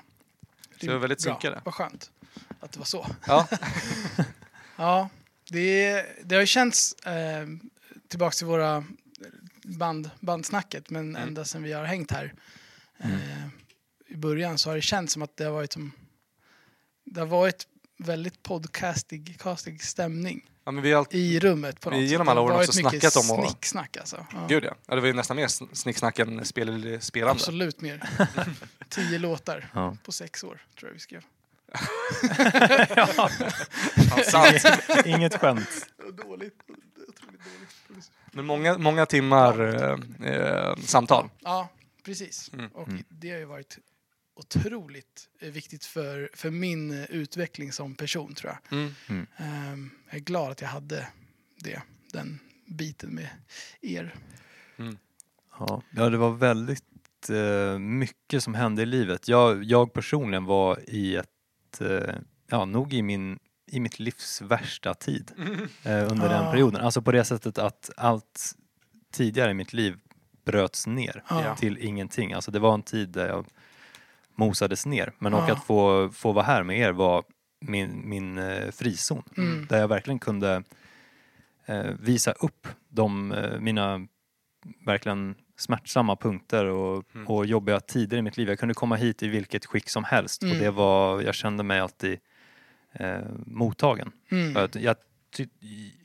Så det var väldigt Bra. synkade. Vad skönt att det var så. Ja. [laughs] Ja, det, det har ju känts eh, tillbaks till våra band, bandsnacket, men Mm. ända sedan vi har hängt här eh, i början så har det känts som att det har varit som det har varit väldigt podcastig castig stämning ja men vi har alltid, i rummet på Vi något genom sätt. alla Det har åren varit också snackat om att- snicksnack alltså. Ja, gud ja. ja. Det var ju nästan mer sn- snicksnack än spel, spelande. Absolut mer. [laughs] Tio låtar Ja. på sex år tror jag vi skrev. [laughs] Ja, sant. Inget skämt. Dåligt. Otroligt dåligt. Men många, många timmar eh, eh, samtal. Ja, precis. Mm. Och Mm. det har ju varit otroligt eh, viktigt för, för min eh, utveckling som person tror jag. Mm. Ehm, jag är glad att jag hade det, den biten med er. Ja, ja det var väldigt eh, mycket som hände i livet. Jag, jag personligen var i ett, ja nog i min i mitt livs värsta tid eh, under den Ah. perioden. Alltså på det sättet att allt tidigare i mitt liv bröts ner Ja. till ingenting. Alltså det var en tid där jag mosades ner. Men och Ja. att få, få vara här med er var min, min eh, frizon. Mm. Där jag verkligen kunde eh, visa upp de, eh, mina verkligen smärtsamma punkter och, Mm. och jobbiga tider i mitt liv. Jag kunde komma hit i vilket skick som helst och Mm. det var, jag kände mig alltid eh, mottagen. Mm. jag,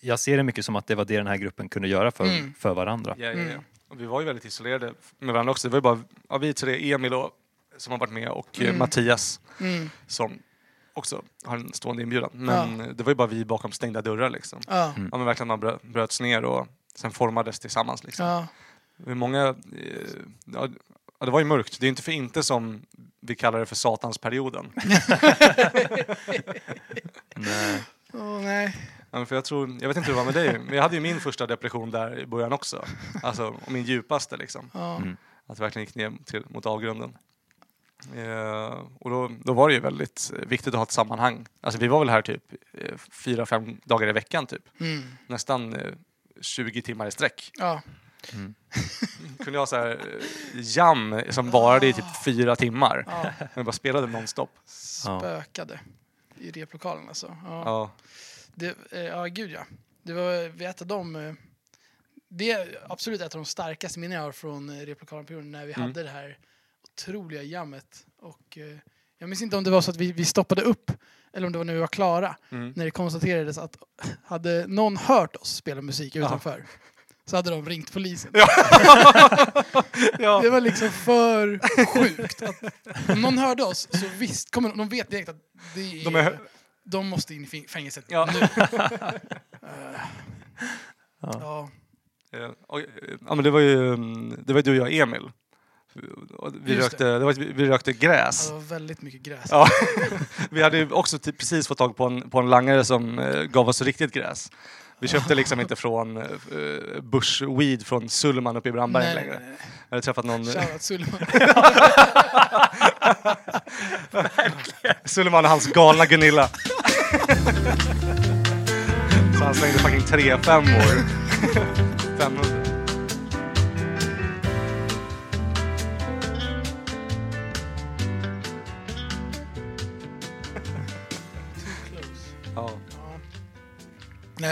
jag ser det mycket som att det var det den här gruppen kunde göra för, Mm. för varandra. Ja, ja, ja. Mm. Och vi var ju väldigt isolerade med varandra också. Det var ju bara ja, vi tre, Emil och, som har varit med och eh, Mm. Mattias Mm. som också har en stående inbjudan. Men eh, det var ju bara vi bakom stängda dörrar liksom. Ja. Mm. Ja men verkligen man brö- bröts ner och sen formades tillsammans liksom. Ja. Hur många, eh, ja, ja, det var ju mörkt. Det är inte för inte som vi kallar det för satansperioden. [laughs] Nej. Åh, nej. Ja, för jag, tror, jag vet inte hur det var med dig, men jag hade ju min första depression där i början också. Alltså, och min djupaste liksom. Ja. Mm. Att det verkligen gick ner till, mot avgrunden. Eh, och då, då var det ju väldigt viktigt att ha ett sammanhang. Alltså vi var väl här typ eh, fyra, fem dagar i veckan typ. Mm. Nästan eh, 20 timmar i sträck. Ja. Mm. [laughs] Kunde jag ha så här eh, jam som varade i typ fyra timmar. ja. [laughs] Men bara spelade nonstop. Spökade i replokalen alltså. Ja. Ja. Det, eh, ja, gud ja. Det var vid ett av dem. eh, Det är absolut ett av de starkaste minnen jag har från eh, replokalen när vi Mm. hade det här otroliga jammet. Och, eh, jag minns inte om det var så att vi, vi stoppade upp eller om det var när vi var klara. Mm. När det konstaterades att hade någon hört oss spela musik utanför så hade de ringt polisen. [laughs] ja. Det var liksom för sjukt. Att om någon hörde oss så visst, kommer, de vet direkt att det är, De de, är- måste in i fäng- fängelset Ja. nu. [laughs] Ja. ja. Eh, eh, Ja men det var ju mm, det var du och jag Emil. Vi Just rökte, det. var, vi rökte gräs. Det var väldigt mycket gräs. Ja. [laughs] Vi hade också typ precis fått tag på en, på en langare som eh, gav oss riktigt gräs. Vi köpte liksom inte från uh, bushweed från Sullman uppe i Brandbergen nej, längre. nej, nej. Jag hade träffat någon, Shoutout Suleiman. Sullman [laughs] och hans galna Gunilla. Så han slängde fucking tre femmor. 500.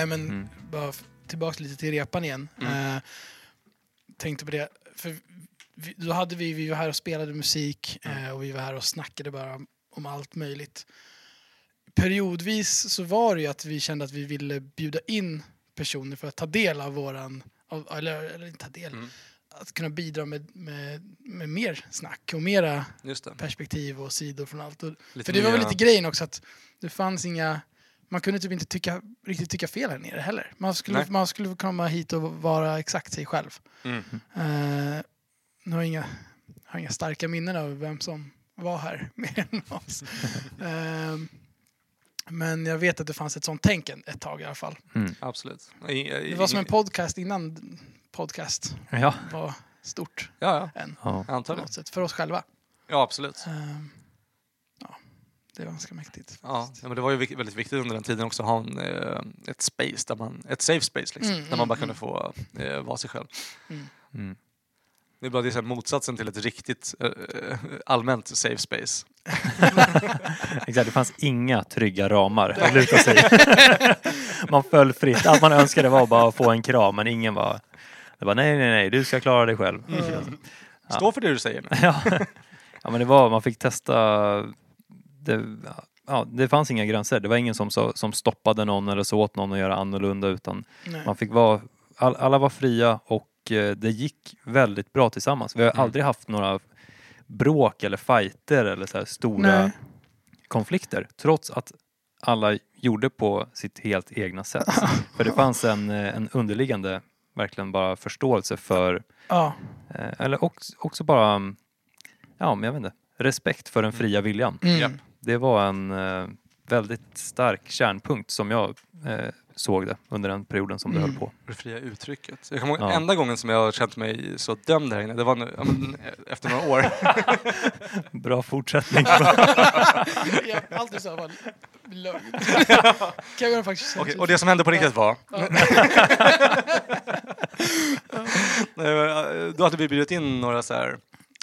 Nej, men Mm. bara tillbaka lite till repan igen. Mm. Eh, tänkte på det, för vi, då hade vi, vi var här och spelade musik Mm. eh, och vi var här och snackade bara om, allt möjligt. Periodvis så var det ju att vi kände att vi ville bjuda in personer för att ta del av våran, av, eller, eller inte ta del, Mm. att kunna bidra med, med, med mer snack och mera perspektiv och sidor från allt. Och, för det var väl lite grejen också att det fanns inga... Man kunde typ inte tycka, riktigt tycka fel här nere heller. Man skulle, Nej. man skulle komma hit och vara exakt sig själv. Mm. Uh, nu har jag inga, har inga starka minnen av vem som var här [laughs] mer än oss. Eh, men jag vet att det fanns ett sånt tänk ett tag i alla fall. Absolut. I- i- Det var som en podcast innan podcast Ja. var stort Ja, ja. än. ja. På något sätt, för oss själva. Ja, absolut. Ja, det var ganska mäktigt. Ja, faktiskt. ja, men det var ju väldigt viktigt under den tiden också att ha en, eh, ett space, där man, ett safe space liksom, Mm, där man bara mm, kunde få eh, vara sig själv. Mm. Det är bara det är motsatsen till ett riktigt eh, allmänt safe space. [laughs] Exakt, det fanns inga trygga ramar att luta sig. Man föll fritt. Allt man önskade var bara att få en kram, men ingen var... Det var nej, nej, nej, du ska klara dig själv. Mm. Ja. Stå för det du säger nu. [laughs] Ja. ja, men det var, man fick testa... Det, ja, det fanns inga gränser. Det var ingen som, som stoppade någon eller så åt någon att göra annorlunda utan Nej. man fick vara... All, alla var fria och eh, det gick väldigt bra tillsammans. Vi har Mm. aldrig haft några bråk eller fighter eller så här stora Nej. konflikter trots att alla gjorde på sitt helt egna sätt. [laughs] För det fanns en, eh, en underliggande verkligen bara förståelse för Ja, Eh, Eller också, också bara, ja men jag vet inte, respekt för den fria viljan. mm. Det var en eh, väldigt stark kärnpunkt som jag eh, såg det under den perioden som det Mm. höll på. Det fria uttrycket. Jag kommer ihåg Ja. enda gången som jag har känt mig så dömd här inne, det var nu, ja, men, eh, efter några år. [laughs] Bra fortsättning. [laughs] Allt du sa var lögn. [laughs] Har faktiskt och, och det som hände på riktigt var... Då hade vi bjudit in några så här,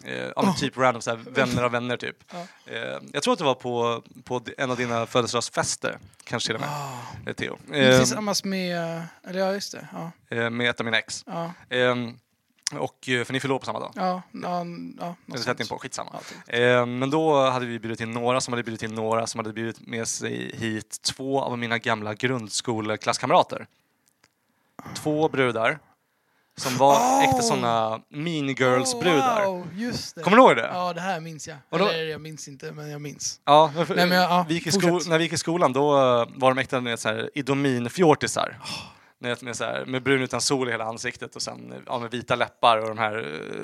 eh, ja, typ random så här, vänner av vänner typ. Ja. Eh, jag tror att det var på, på en av dina födelsedagsfester, kanske till och med, Ah, eh, Theo. Eh, tillsammans med, eller ja just det. Ja, eh, med ett av mina ex. ja, Eh, och, eh, för ni år på samma dag. ja, ja, ja något sånt. på, skitsamma. Ja, typ. Eh, men då hade vi bjudit in några som hade bjudit in några som hade bjudit med sig hit två av mina gamla grundskoleklasskamrater. Två brudar som var Oh! äkta såna mean girls-brudar. Wow, just det. Kommer du ihåg det? Ja, det här minns jag. Då- Eller jag minns inte, men jag minns. Ja, Nej, men ja, vi när vi gick i skolan då eh, var de äkta med så här idomin-fjortisar. Med, med, så här, med brun utan sol i hela ansiktet och sen ja, med vita läppar och de här, eh,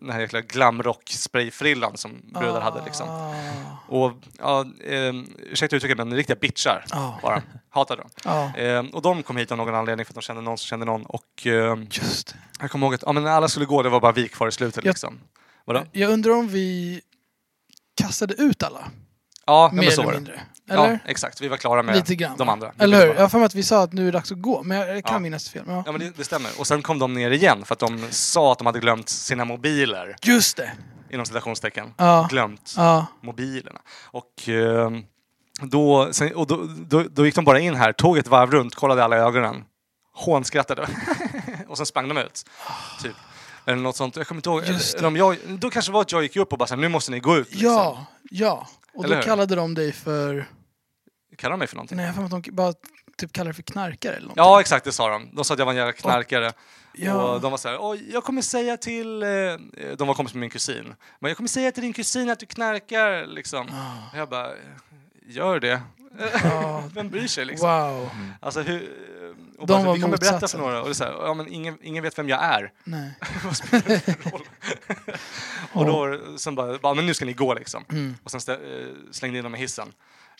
den här jäkla glamrock-sprayfrillan som brudar hade liksom. Ah, Och ja, eh, ursäkta uttrycket men riktiga bitchar Ja. bara. Hatade dem. ja, Eh, och de kom hit av någon anledning för att de kände någon som kände någon. Och eh, just jag kommer ihåg att ja, men när alla skulle gå, det var bara vi kvar i slutet Jag- liksom. Vadå? Jag undrar om vi kastade ut alla, Ja, mer men så eller var det. mindre. Eller? Ja, exakt. Vi var klara med Lite grann. de andra. Eller hur? Ja. Jag har för mig att vi sa att nu är det dags att gå, men jag kan Ja. minnas fel. Ja. Ja men det, det stämmer. Och sen kom de ner igen för att de sa att de hade glömt sina mobiler. Just det! Inom citationstecken. Ja. Glömt Ja. mobilerna. Och, eh, då, sen, och då, då, då gick de bara in här, tog ett varv runt, kollade alla i ögonen, hånskrattade [laughs] och sen sprang de ut. Typ. Eller något sånt. Jag kommer inte ihåg. Just. Eller om jag, då kanske det var att jag gick upp och bara så här, nu måste ni gå ut. Liksom. Ja, ja. Och Eller då hur? kallade de dig för... Kallar de mig för någonting? Nej, jag har för mig att de bara typ kallade dig för knarkare eller någonting. Ja, exakt det sa de. De sa att jag var en jävla knarkare. Ja. Och de var så här, jag kommer säga till... Eh, de var kompis med min kusin. Men jag kommer säga till din kusin att du knarkar, liksom. Ah. Och jag bara, gör det. Vem bryr sig liksom? Wow. Alltså, hur, och De bara, var vi kommer berätta för några. Och det är så här, ja, men ingen, ingen vet vem jag är. Nej. [laughs] Vad spelar det för roll? [laughs] och då sen bara, bara, men nu ska ni gå liksom. Mm. Och sen stä, eh, slängde in dem i hissen.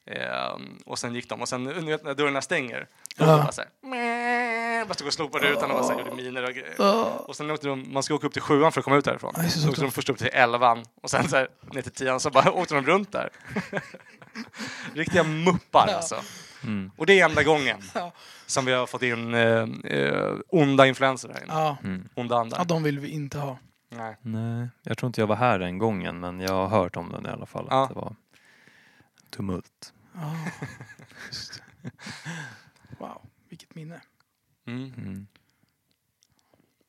Eh, och sen gick de. Och sen när dörrarna stänger, då Ja. bara så här, bara stod och slog på rutan och bara så här, gjorde miner och grejer. Och sen åkte de, man ska åka upp till sjuan för att komma ut därifrån. Det, så åkte de först upp till elvan och sen så här, ner till tian så bara [laughs] åkte de runt där. [laughs] Riktiga muppar Ja. alltså. Mm. Och det är enda gången Ja. som vi har fått in eh, eh, onda influenser här inne. Ja. Mm. Onda andar. ja, de vill vi inte ha. Nej. Nej, jag tror inte jag var här den gången men jag har hört om den i alla fall. Ja. Att det var tumult. Ja. Wow, vilket minne. Mm. Mm.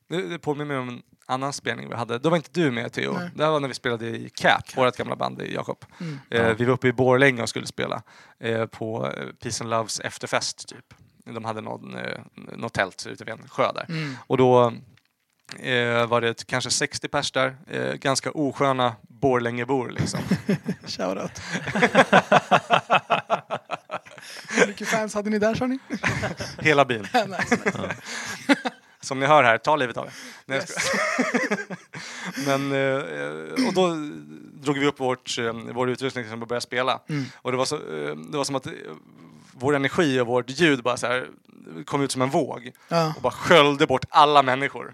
Det, det påminner mig om annan spelning vi hade. Då var inte du med Theo. Nej. Det här var när vi spelade i Cap, vårt gamla band i Jakob. Mm. Eh. Vi var uppe i Borlänge och skulle spela eh, på eh, Peace and Loves efterfest typ. De hade någon, eh, något tält ute vid en sjö där. Mm. Och då eh, var det kanske 60 pers där. Eh, ganska osköna Borlängebor liksom. [laughs] Shoutout. [laughs] Hur mycket fans hade ni där sa ni? Hela byn. [laughs] nice. Som ni hör här, ta livet av er. Nej, Yes. [laughs] Men, eh, och då drog vi upp vårt, eh, vår utrustning och började spela. Mm. Och det var, så, eh, det var som att vår energi och vårt ljud bara så här, kom ut som en våg Ja. och bara sköljde bort alla människor.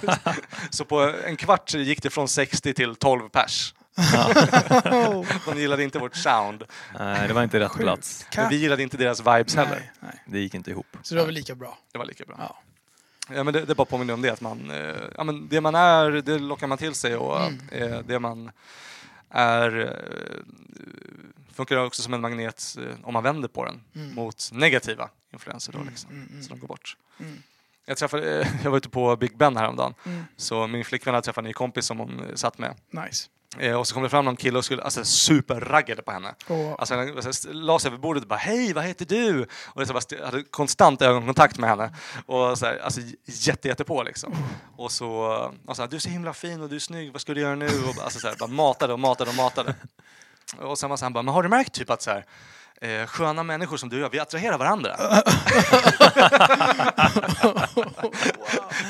[laughs] så på en kvart gick det från 60 till 12 pers. [laughs] De gillade inte vårt sound. Nej, det var inte rätt Sjukt. plats. Men vi gillade inte deras vibes heller. Nej, nej. Det gick inte ihop. Så det var väl lika bra. Det var lika bra. Ja. Ja, men det, det bara påminner om det, att man, eh, ja, men det man är, det lockar man till sig och Mm. eh, det man är eh, funkar också som en magnet om man vänder på den Mm. mot negativa influenser då Mm, liksom, mm, mm. så de går bort. Jag, träffade, [laughs] jag var ute på Big Ben häromdagen, Mm. så min flickvän hade träffat en ny kompis som hon satt med. Nice. Eh, och så kom det fram någon kille och skulle, alltså superraggade på henne. Och, Alltså han alltså, la sig över bordet och bara hej, vad heter du? Och bara, st- hade konstant ögonkontakt med henne. Och så här, alltså jätte, jätte på liksom. Och så, och så här, du är så himla fin och du är snygg, vad ska du göra nu? Och alltså så här, bara matade och matade och matade. Och sen var så han bara, men har du märkt typ att så här, eh, sköna människor som du och jag, vi attraherar varandra? [laughs] [laughs]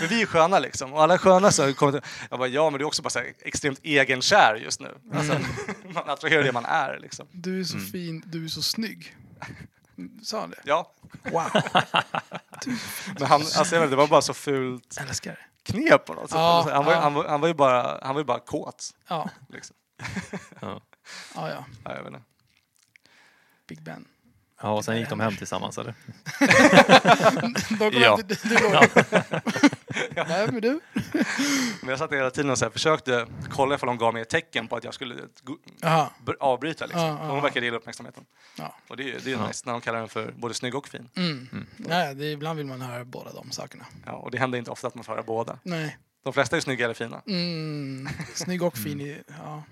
Men vi är sköna liksom. Och alla sköna så kommer till, jag bara, ja men du är också bara så här, extremt egenkär just nu. Alltså, [laughs] man attraherar det man är liksom. du är så fin, du är så snygg. Sa han det? Ja, Wow. men han, alltså, jag vet, det var bara så fult knep på något sätt. Ja, han, var, ja. han, var, han var ju bara, han var ju bara kåt. Ja, Liksom. Ja. ja, ja. Ja, jag vet inte. Big Ben. Ja, och sen gick de hem tillsammans eller? [laughs] De kom Ja. hem till- du låg. Vem är du? Men jag satt hela tiden och så här, försökte kolla ifall de gav mig ett tecken på att jag skulle avbryta. Liksom. Ja, ja, Och hon ja. verkade gilla uppmärksamheten. Ja. Och det, är ju- det är ju Ja. nice när de kallar den för både snygg och fin. Mm. Nej, det är, ibland vill man höra båda de sakerna. Ja, och det händer inte ofta att man får höra båda. Nej. De flesta är snygga eller fina. Mm. [laughs] Snygg och fin. i- Ja.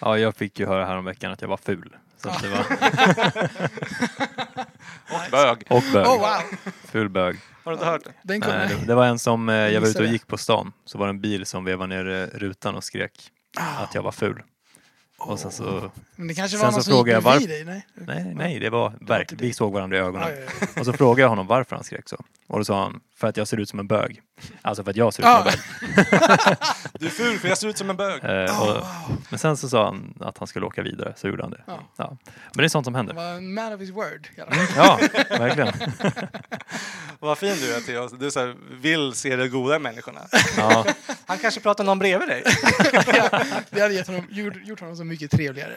Ja, jag fick ju höra häromveckan att jag var ful. Så att det var... [laughs] Och bög. Och bög. Oh wow! Ful bög. Har du inte hört det? Den Nej, det, det var en som, eh, jag var ute och gick på stan, så var det en bil som vevade ner eh, rutan och skrek Ah. att jag var ful. Och sen så, Men det kanske var någon som frågade gick jag bredvid dig? Nej? nej, nej, det var verkligen, det. vi såg varandra i ögonen. Ja, ja, ja. Och så frågade jag honom varför han skrek så. Och då sa han, för att jag ser ut som en bög. Alltså för att jag ser ut som en bög. [laughs] Du är ful för jag ser ut som en bög. Eh, och, wow. men sen så sa han att han skulle åka vidare, så gjorde han det. Ja. Ja. Men det är sånt som händer. var en man of his word. Ja, verkligen. [laughs] Vad fin du är Theo. Du så här, vill se det goda människorna. Ja, Han kanske pratar någon bredvid dig. [laughs] Det hade gett honom, gjort, gjort honom så mycket trevligare.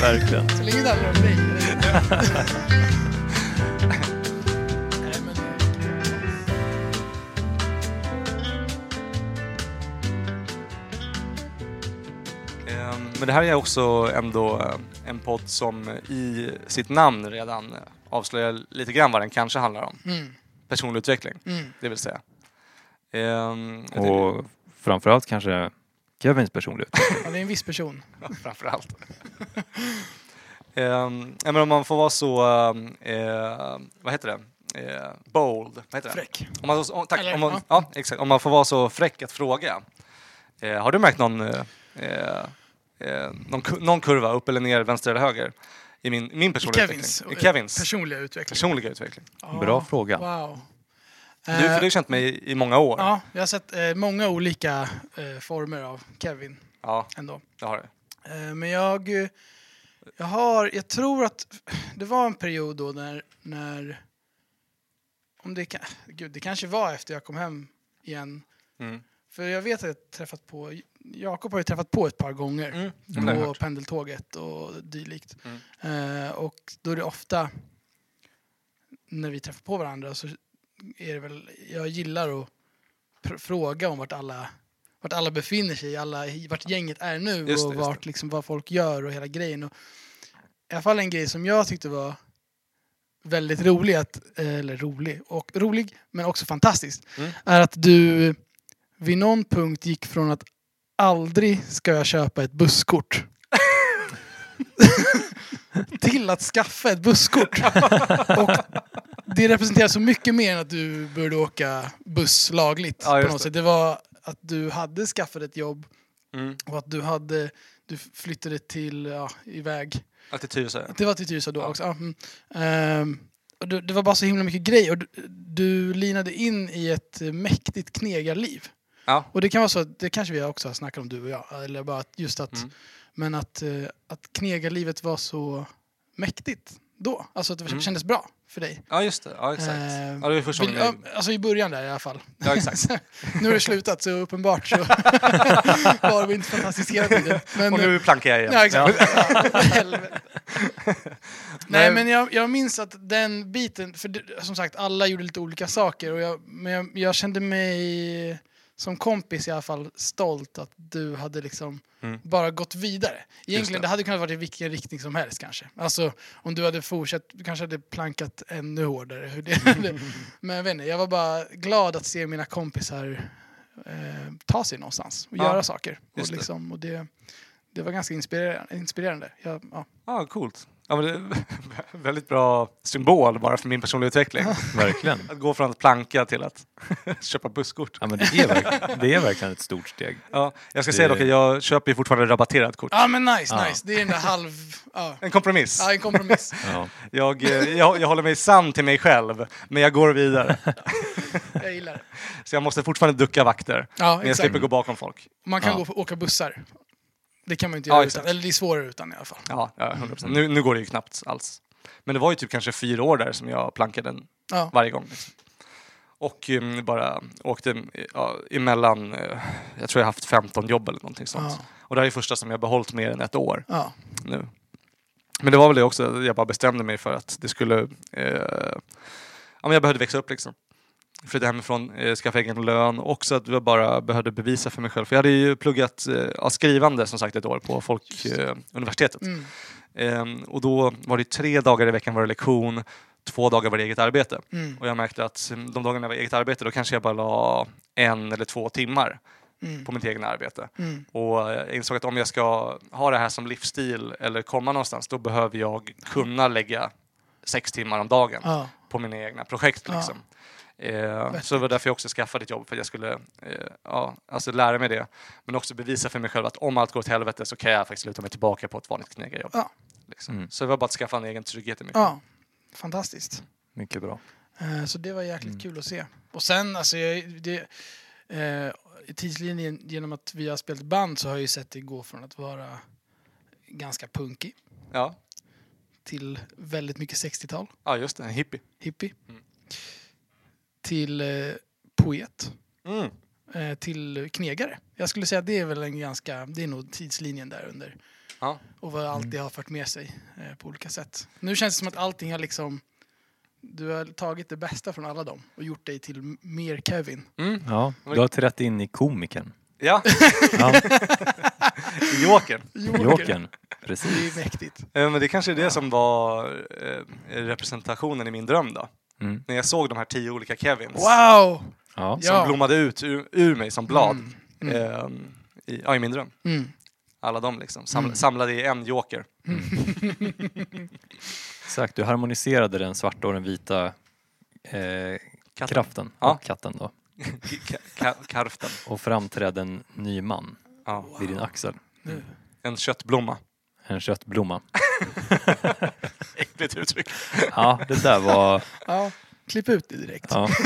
verkligen. Så länge det handlar om dig. [laughs] Ehm, Men det här är också ändå eh, en podd som i sitt namn redan eh, avslöjar lite grann vad den kanske handlar om. Mm, Personlig utveckling, mm. det vill säga. Ehm, Och framförallt kanske Kevins personlighet. Ja, det är en viss person. [laughs] Ja, framförallt. [laughs] um, men om man får vara så, ehm, eh, vad heter det, Eh, bold, vad heter det? Fräck. Om man, om, tack, Eller, om man, ja. ja. exakt. Om man får vara så fräck att fråga. Eh, har du märkt någon, eh, eh, någon, någon kurva, upp eller ner, vänster eller höger? I min, min I personliga Kevins, utveckling? I Kevins personliga utveckling. personliga utveckling. Ja, Bra fråga. Wow. Du, för du har Eh, känt mig i, i många år. Ja, jag har sett eh, många olika eh, former av Kevin Ja, ändå. det har du. Eh, men jag, jag har, jag tror att det var en period då när, när om det, gud, det kanske var efter jag kom hem igen. Mm. För jag vet att jag träffat på, Jakob har ju träffat på ett par gånger Mm. på pendeltåget och dylikt. Mm. Eh, och då är det ofta när vi träffar på varandra så är det väl, jag gillar att pr- fråga om vart alla, vart alla befinner sig, alla, vart gänget är nu Just det, och vart, liksom, vad folk gör och hela grejen. Och i alla fall en grej som jag tyckte var väldigt rolig, att, eller rolig, och rolig men också fantastisk, Mm. är att du vid någon punkt gick från att aldrig ska jag köpa ett busskort [laughs] till att skaffa ett busskort. [laughs] och det representerar så mycket mer än att du började åka buss lagligt. Ja, på något det. sätt. det var att du hade skaffat ett jobb Mm. och att du hade du flyttade till, ja, iväg. Att det Tyresö. Det var till Tyresö då Ja. också. Ja, mm. Ehm, och det, det var bara så himla mycket grejer. Och du, du linade in i ett mäktigt knegarliv. Ja. Och det kan vara så, att- det kanske vi också har snackat om du och jag. Eller bara att just att, Mm. men att, eh, att knegarlivet var så mäktigt då. Alltså att det Mm. kändes bra för dig. Ja, just det. Ja, exakt. Eh, ja, det första Vill, ja, alltså i början där i alla fall. Ja, exakt. [laughs] nu har det slutat så uppenbart så [laughs] var det inte fantastiskt hela tiden. Men, Och nu plankar jag igen. Ja, exakt. Ja. [laughs] Nej, men jag, jag minns att den biten, för som sagt, alla gjorde lite olika saker. Och jag, men jag, jag kände mig som kompis i alla fall stolt att du hade liksom Mm. bara gått vidare. Egentligen, det. det. hade kunnat vara i vilken riktning som helst kanske. Alltså om du hade fortsatt, du kanske hade plankat ännu hårdare. [laughs] Men jag vet inte, jag var bara glad att se mina kompisar eh, ta sig någonstans och Ja, göra saker. Och, liksom, och det, det var ganska inspirerande. inspirerande. Jag, ja. Ja, coolt. Ja, men det är [laughs] väldigt bra symbol bara för min personliga utveckling. [laughs] Verkligen. Att gå från att planka till att [laughs] köpa busskort. Ja, men det, är verk- det är verkligen ett stort steg. Ja, jag ska Det- säga dock att jag köper ju fortfarande rabatterat kort. ja men nice, Ja. nice. Det är där halv... Ja, En kompromiss. ja en kompromiss. Ja. Jag, eh, jag, jag håller mig sann till mig själv, men jag går vidare. Jag gillar det. Så jag måste fortfarande ducka vakter. Ja, Men jag slipper gå bakom folk. Man kan Ja. gå och åka bussar. Det kan man inte Ja, göra exakt. utan. Eller det är svårare utan i alla fall. Ja, ja 100%. Nu, nu går det ju knappt alls. Men det var ju typ kanske fyra år där som jag plankade den Ja. varje gång. Liksom. Och um, bara åkte ja, emellan, eh, jag tror jag haft 15 jobb eller någonting sånt. Ja. Och det här är första som jag behållit mer än ett år Ja. nu. Men det var väl det också, jag bara bestämde mig för att det skulle, eh, ja men jag behövde växa upp liksom. Flytta hemifrån, eh, skaffa egen lön och också att jag bara behövde bevisa för mig själv. För jag hade ju pluggat eh, skrivande som sagt ett år på Folkuniversitetet. Mm. Ehm, och då var det tre dagar i veckan var det lektion, två dagar var det eget arbete. Mm. Och jag märkte att mm, de dagarna det var eget arbete då kanske jag bara la en eller två timmar Mm. på mitt egna arbete. Mm. Och jag insåg att om jag ska ha det här som livsstil eller komma någonstans då behöver jag kunna lägga sex timmar om dagen Ja. på mina egna projekt. Liksom. Eh, så det var därför jag också skaffade ett jobb, för att jag skulle eh, ja, alltså lära mig det. Men också bevisa för mig själv att om allt går åt helvete så kan jag faktiskt luta mig tillbaka på ett vanligt knegarjobb. Ja. Liksom. Mm. Så det var bara att skaffa en egen trygghet i mig. ja. Fantastiskt. Mycket bra. Eh, Så det var jäkligt Mm. kul att se. Och sen, alltså, jag, det, eh, i tidslinjen genom att vi har spelat band så har jag ju sett det gå från att vara ganska punkig Ja. till väldigt mycket 60-tal, ja, just det. En hippie. hippie, Mm. Till eh, poet, Mm. eh, till knegare. Jag skulle säga att det är väl en ganska, det är nog tidslinjen där under. Ja. Och vad allt det har fört med sig eh, på olika sätt. Nu känns det som att allting har liksom, du har tagit det bästa från alla dem och gjort dig till mer Kevin. Mm. Ja, du har trätt in i komikern. Ja, [laughs] Ja, Jokern. Jokern. Det Precis. är mäktigt. Men det kanske är det som var representationen i min dröm då. Mm. När jag såg de här tio olika Kevins Wow! Ja. Ja. som blommade ut ur, ur mig som blad Mm. Mm. eh, i, ja, i min dröm. Mm. Alla de liksom, sam, Mm. samlade i en joker. [laughs] Exakt, du harmoniserade den svarta och den vita eh, Katten. kraften Ja. och katten då. [laughs] Ka- ka- Karften. Och framträdde en ny man Ja. vid din axel. En köttblomma. En köttblomma. [laughs] Äckligt uttryck. Ja, det där var... Ja, klipp ut det direkt. Ja. [laughs]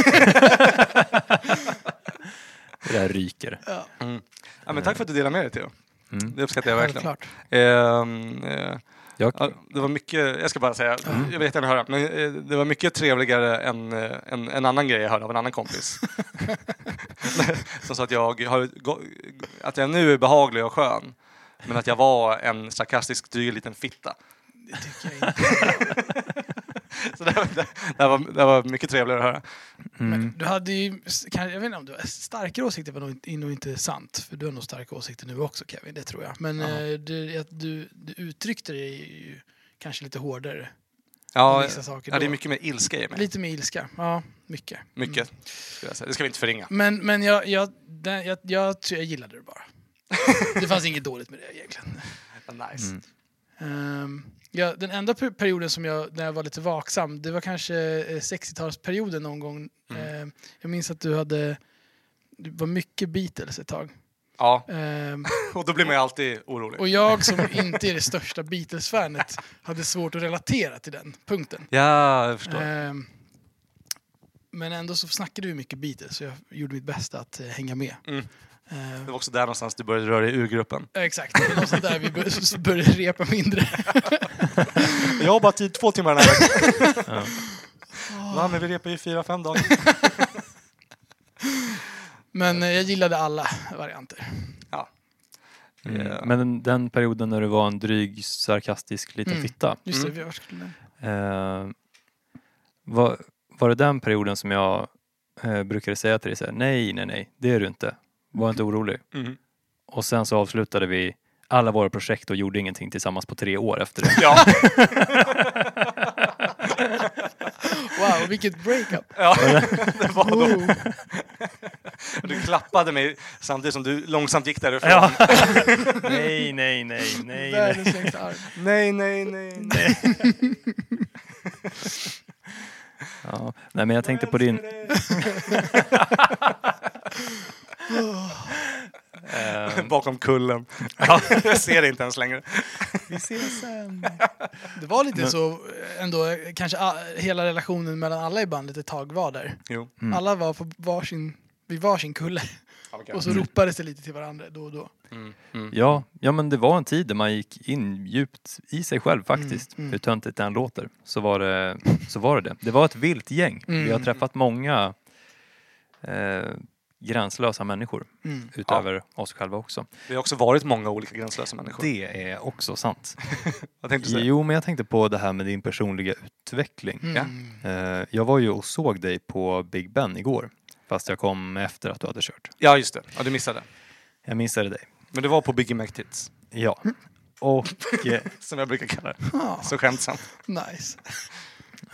det där ryker. Ja, Mm. Ja, men tack för att du delade med dig Theo. Mm. Det uppskattar jag verkligen. Ehm, eh, Jag, ja, det var mycket, jag ska bara säga, jag vill jättegärna höra, men eh, det var mycket trevligare än eh, en, en annan grej jag hörde av en annan kompis. [laughs] Som sa att jag, har, att jag nu är behaglig och skön, men att jag var en sarkastisk dryg liten fitta. Det tycker jag inte. [laughs] Så det, det, det, var, det var mycket trevligare att höra. Men mm. du hade ju, kan, jag vet inte om du starkare åsikter var nog nog inte sant. För du har nog starka åsikter nu också Kevin, det tror jag. Men eh, du, du, du uttryckte dig ju kanske lite hårdare. Ja, vissa saker ja, det är mycket mer ilska i mig. Lite med ilska. Ja, mycket. Mycket. jag säga. Det ska vi inte förringa. Men, men jag, jag, den, jag, jag tror jag gillade det bara. Det fanns inget dåligt med det egentligen. Nice. Mm. Ehm, ja, den enda per- perioden som jag, när jag var lite vaksam, det var kanske eh, 60-talsperioden någon gång. Mm. Ehm, jag minns att du hade, det var mycket Beatles ett tag. Ja, Ehm, [laughs] och då blir man ju alltid orolig. och jag som [laughs] inte är det största Beatles-fanet hade svårt att relatera till den punkten. Ja, jag förstår. Ehm, men ändå så snackade vi mycket Beatles så jag gjorde mitt bästa att eh, hänga med. Mm. Ehm, Det var också där någonstans du började röra dig ur gruppen. Exakt, det var någonstans där vi började repa mindre. [laughs] Jag har bara tid två timmar den här veckan. Ja. Va, men vi repar ju fyra, fem dagar. Men eh, jag gillade alla varianter. Mm. Ja. Men den, den perioden när du var en dryg, sarkastisk liten Mm. fitta. Just Mm. det, vi skulle... Eh, var, var det den perioden som jag eh, brukade säga till dig så här, nej, nej, nej, det är du inte. Var inte orolig. Mm. Och sen så avslutade vi alla våra projekt och gjorde ingenting tillsammans på tre år efter det. [laughs] Ja. Wow, vilket breakup! ja, det var då. [laughs] Du klappade mig samtidigt som du långsamt gick därifrån. Ja. nej, [laughs] nej, nej, nej, nej. Världens längsta arm. Nej, nej, nej, nej. Ja. Nej, men jag tänkte på din... Eh, Bakom kullen. [laughs] jag ser det inte ens längre. Vi ses sen. Det var lite så eh, ändå, kanske a- hela relationen mellan alla i bandet ett tag var där. Jo. Mm. Alla var på varsin, vid varsin kulle. Och så ropades det lite till varandra då och då. Mm. Mm. ja, ja, men det var en tid där man gick in djupt i sig själv faktiskt. Mm, mm. Hur töntigt den låter. Så var, det, så var det det. Det var ett vilt gäng. Vi har Mm. träffat många eh, gränslösa människor Mm. utöver oss själva också. Det har också varit många olika gränslösa människor. Det är också sant. [laughs] Vad tänkte du säga? Jo, men jag tänkte på det här med din personliga utveckling. Mm. Eh, jag var ju och såg dig på Big Ben igår. Fast jag kom efter att du hade kört. Ja, just det. Ja, du missade. Jag missade dig. Men det var på Biggie Mac Tits. Ja. Och, eh, [laughs] Som jag brukar kalla det. Ja, Så skämtsamt. nice.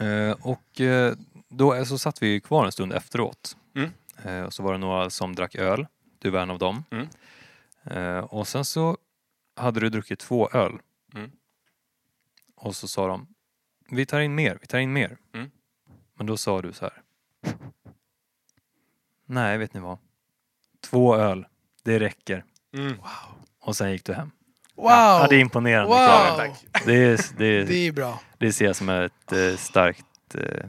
eh, och eh, då så satt vi kvar en stund efteråt. Mm. Eh, och så var det några som drack öl. Du var en av dem. Mm. Eh, och sen så hade du druckit två öl. Mm. Och så sa de, vi tar in mer, vi tar in mer. Mm. Men då sa du så här. Nej, vet ni vad? Två öl, det räcker. Mm. Och sen gick du hem. Wow! Ja, det är imponerande. Wow! Det, är, det, Det är bra. det ser jag som ett eh, starkt eh,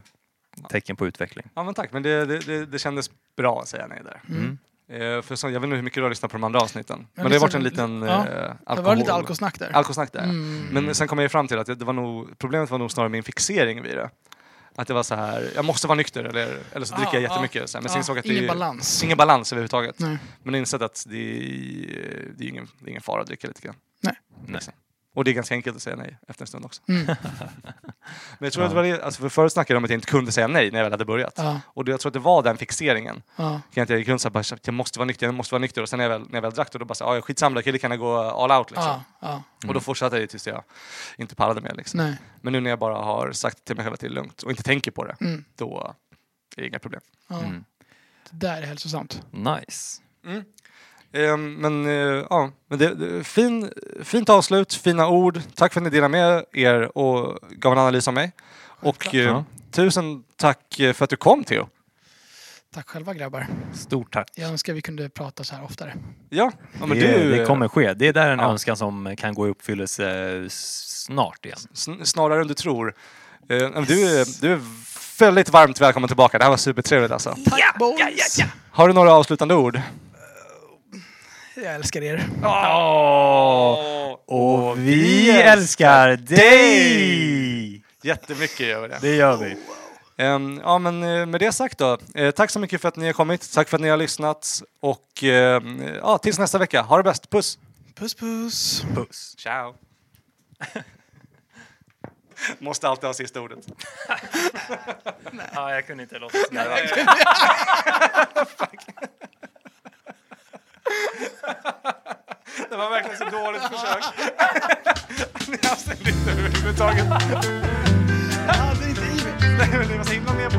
tecken på utveckling. Ja, men tack. Men det, det, det, det kändes bra att säga nej där. Mm. Eh, för så, jag vet inte hur mycket du har lyssnat på de andra avsnitten. Men, Men det har varit liksom- en liten ja, eh, Det alkohol... var lite alkosnack där. alkosnack där. Mm. Men sen kom jag fram till att det det var nog, problemet var nog snarare min fixering vid det. Att det var så här, jag måste vara nykter eller, eller så dricker jag Ja, jättemycket. Så här. Men Ja, sen att ingen det är, balans. ingen balans överhuvudtaget. Nej. Men jag insåg att det är, det är, ingen, det är ingen fara att dricka lite grann. Nej. Liksom. Och det är ganska enkelt att säga nej efter en stund också. Mm. [laughs] Men jag tror Ja. att det var det, alltså för förut snackade jag om att jag inte kunde säga nej när jag väl hade börjat. Ja, Och det, jag tror att det var den fixeringen. ja. Jag gick runt så här, bara, jag måste vara nykter, jag måste vara nykter. Och sen när jag väl, när jag väl drack då, då bara så här, "Ja, skitsamma, jag kan lika gärna gå all out liksom. ja, ja. Och då fortsatte jag tills jag inte pallade mer liksom. Nej. Men nu när jag bara har sagt till mig själv att det är lugnt och inte tänker på det, Mm. då är det inga problem. Ja. Mm. Det där är hälsosamt. Nice. Ehm, men eh, ja, men det, det, fin, fint avslut, fina ord. Tack för att ni delade med er och gav en analys av mig. Och eh, Ja. tusen tack eh, för att du kom Theo. Tack själva grabbar. Stort tack. Jag önskar vi kunde prata så här oftare. Ja, ja men det, du, det kommer ske. Det är där en Ja. önskan som kan gå i uppfyllelse snart igen. sn- snarare än du tror. Eh, men du, är- du är väldigt varmt välkommen tillbaka. Det här var supertrevligt alltså. Tack boys! Har du några avslutande ord? Jag älskar er. Och vi älskar dig! Jättemycket gör vi det. Det gör vi. Ja, men eh, med det sagt då. eh, tack så mycket för att ni har kommit. Tack för att ni har lyssnat. Och eh, ja, tills nästa vecka. Ha det bäst. Puss! Puss puss. Puss. Ciao! [laughs] Måste alltid ha sista ordet. [laughs] [laughs] Ja, jag kunde inte låta Det var verkligen så dåligt försök. Ni ansträngde inte överhuvudtaget. överhuvudtaget. Jag hade inte i mig. Nej, men det var så himla med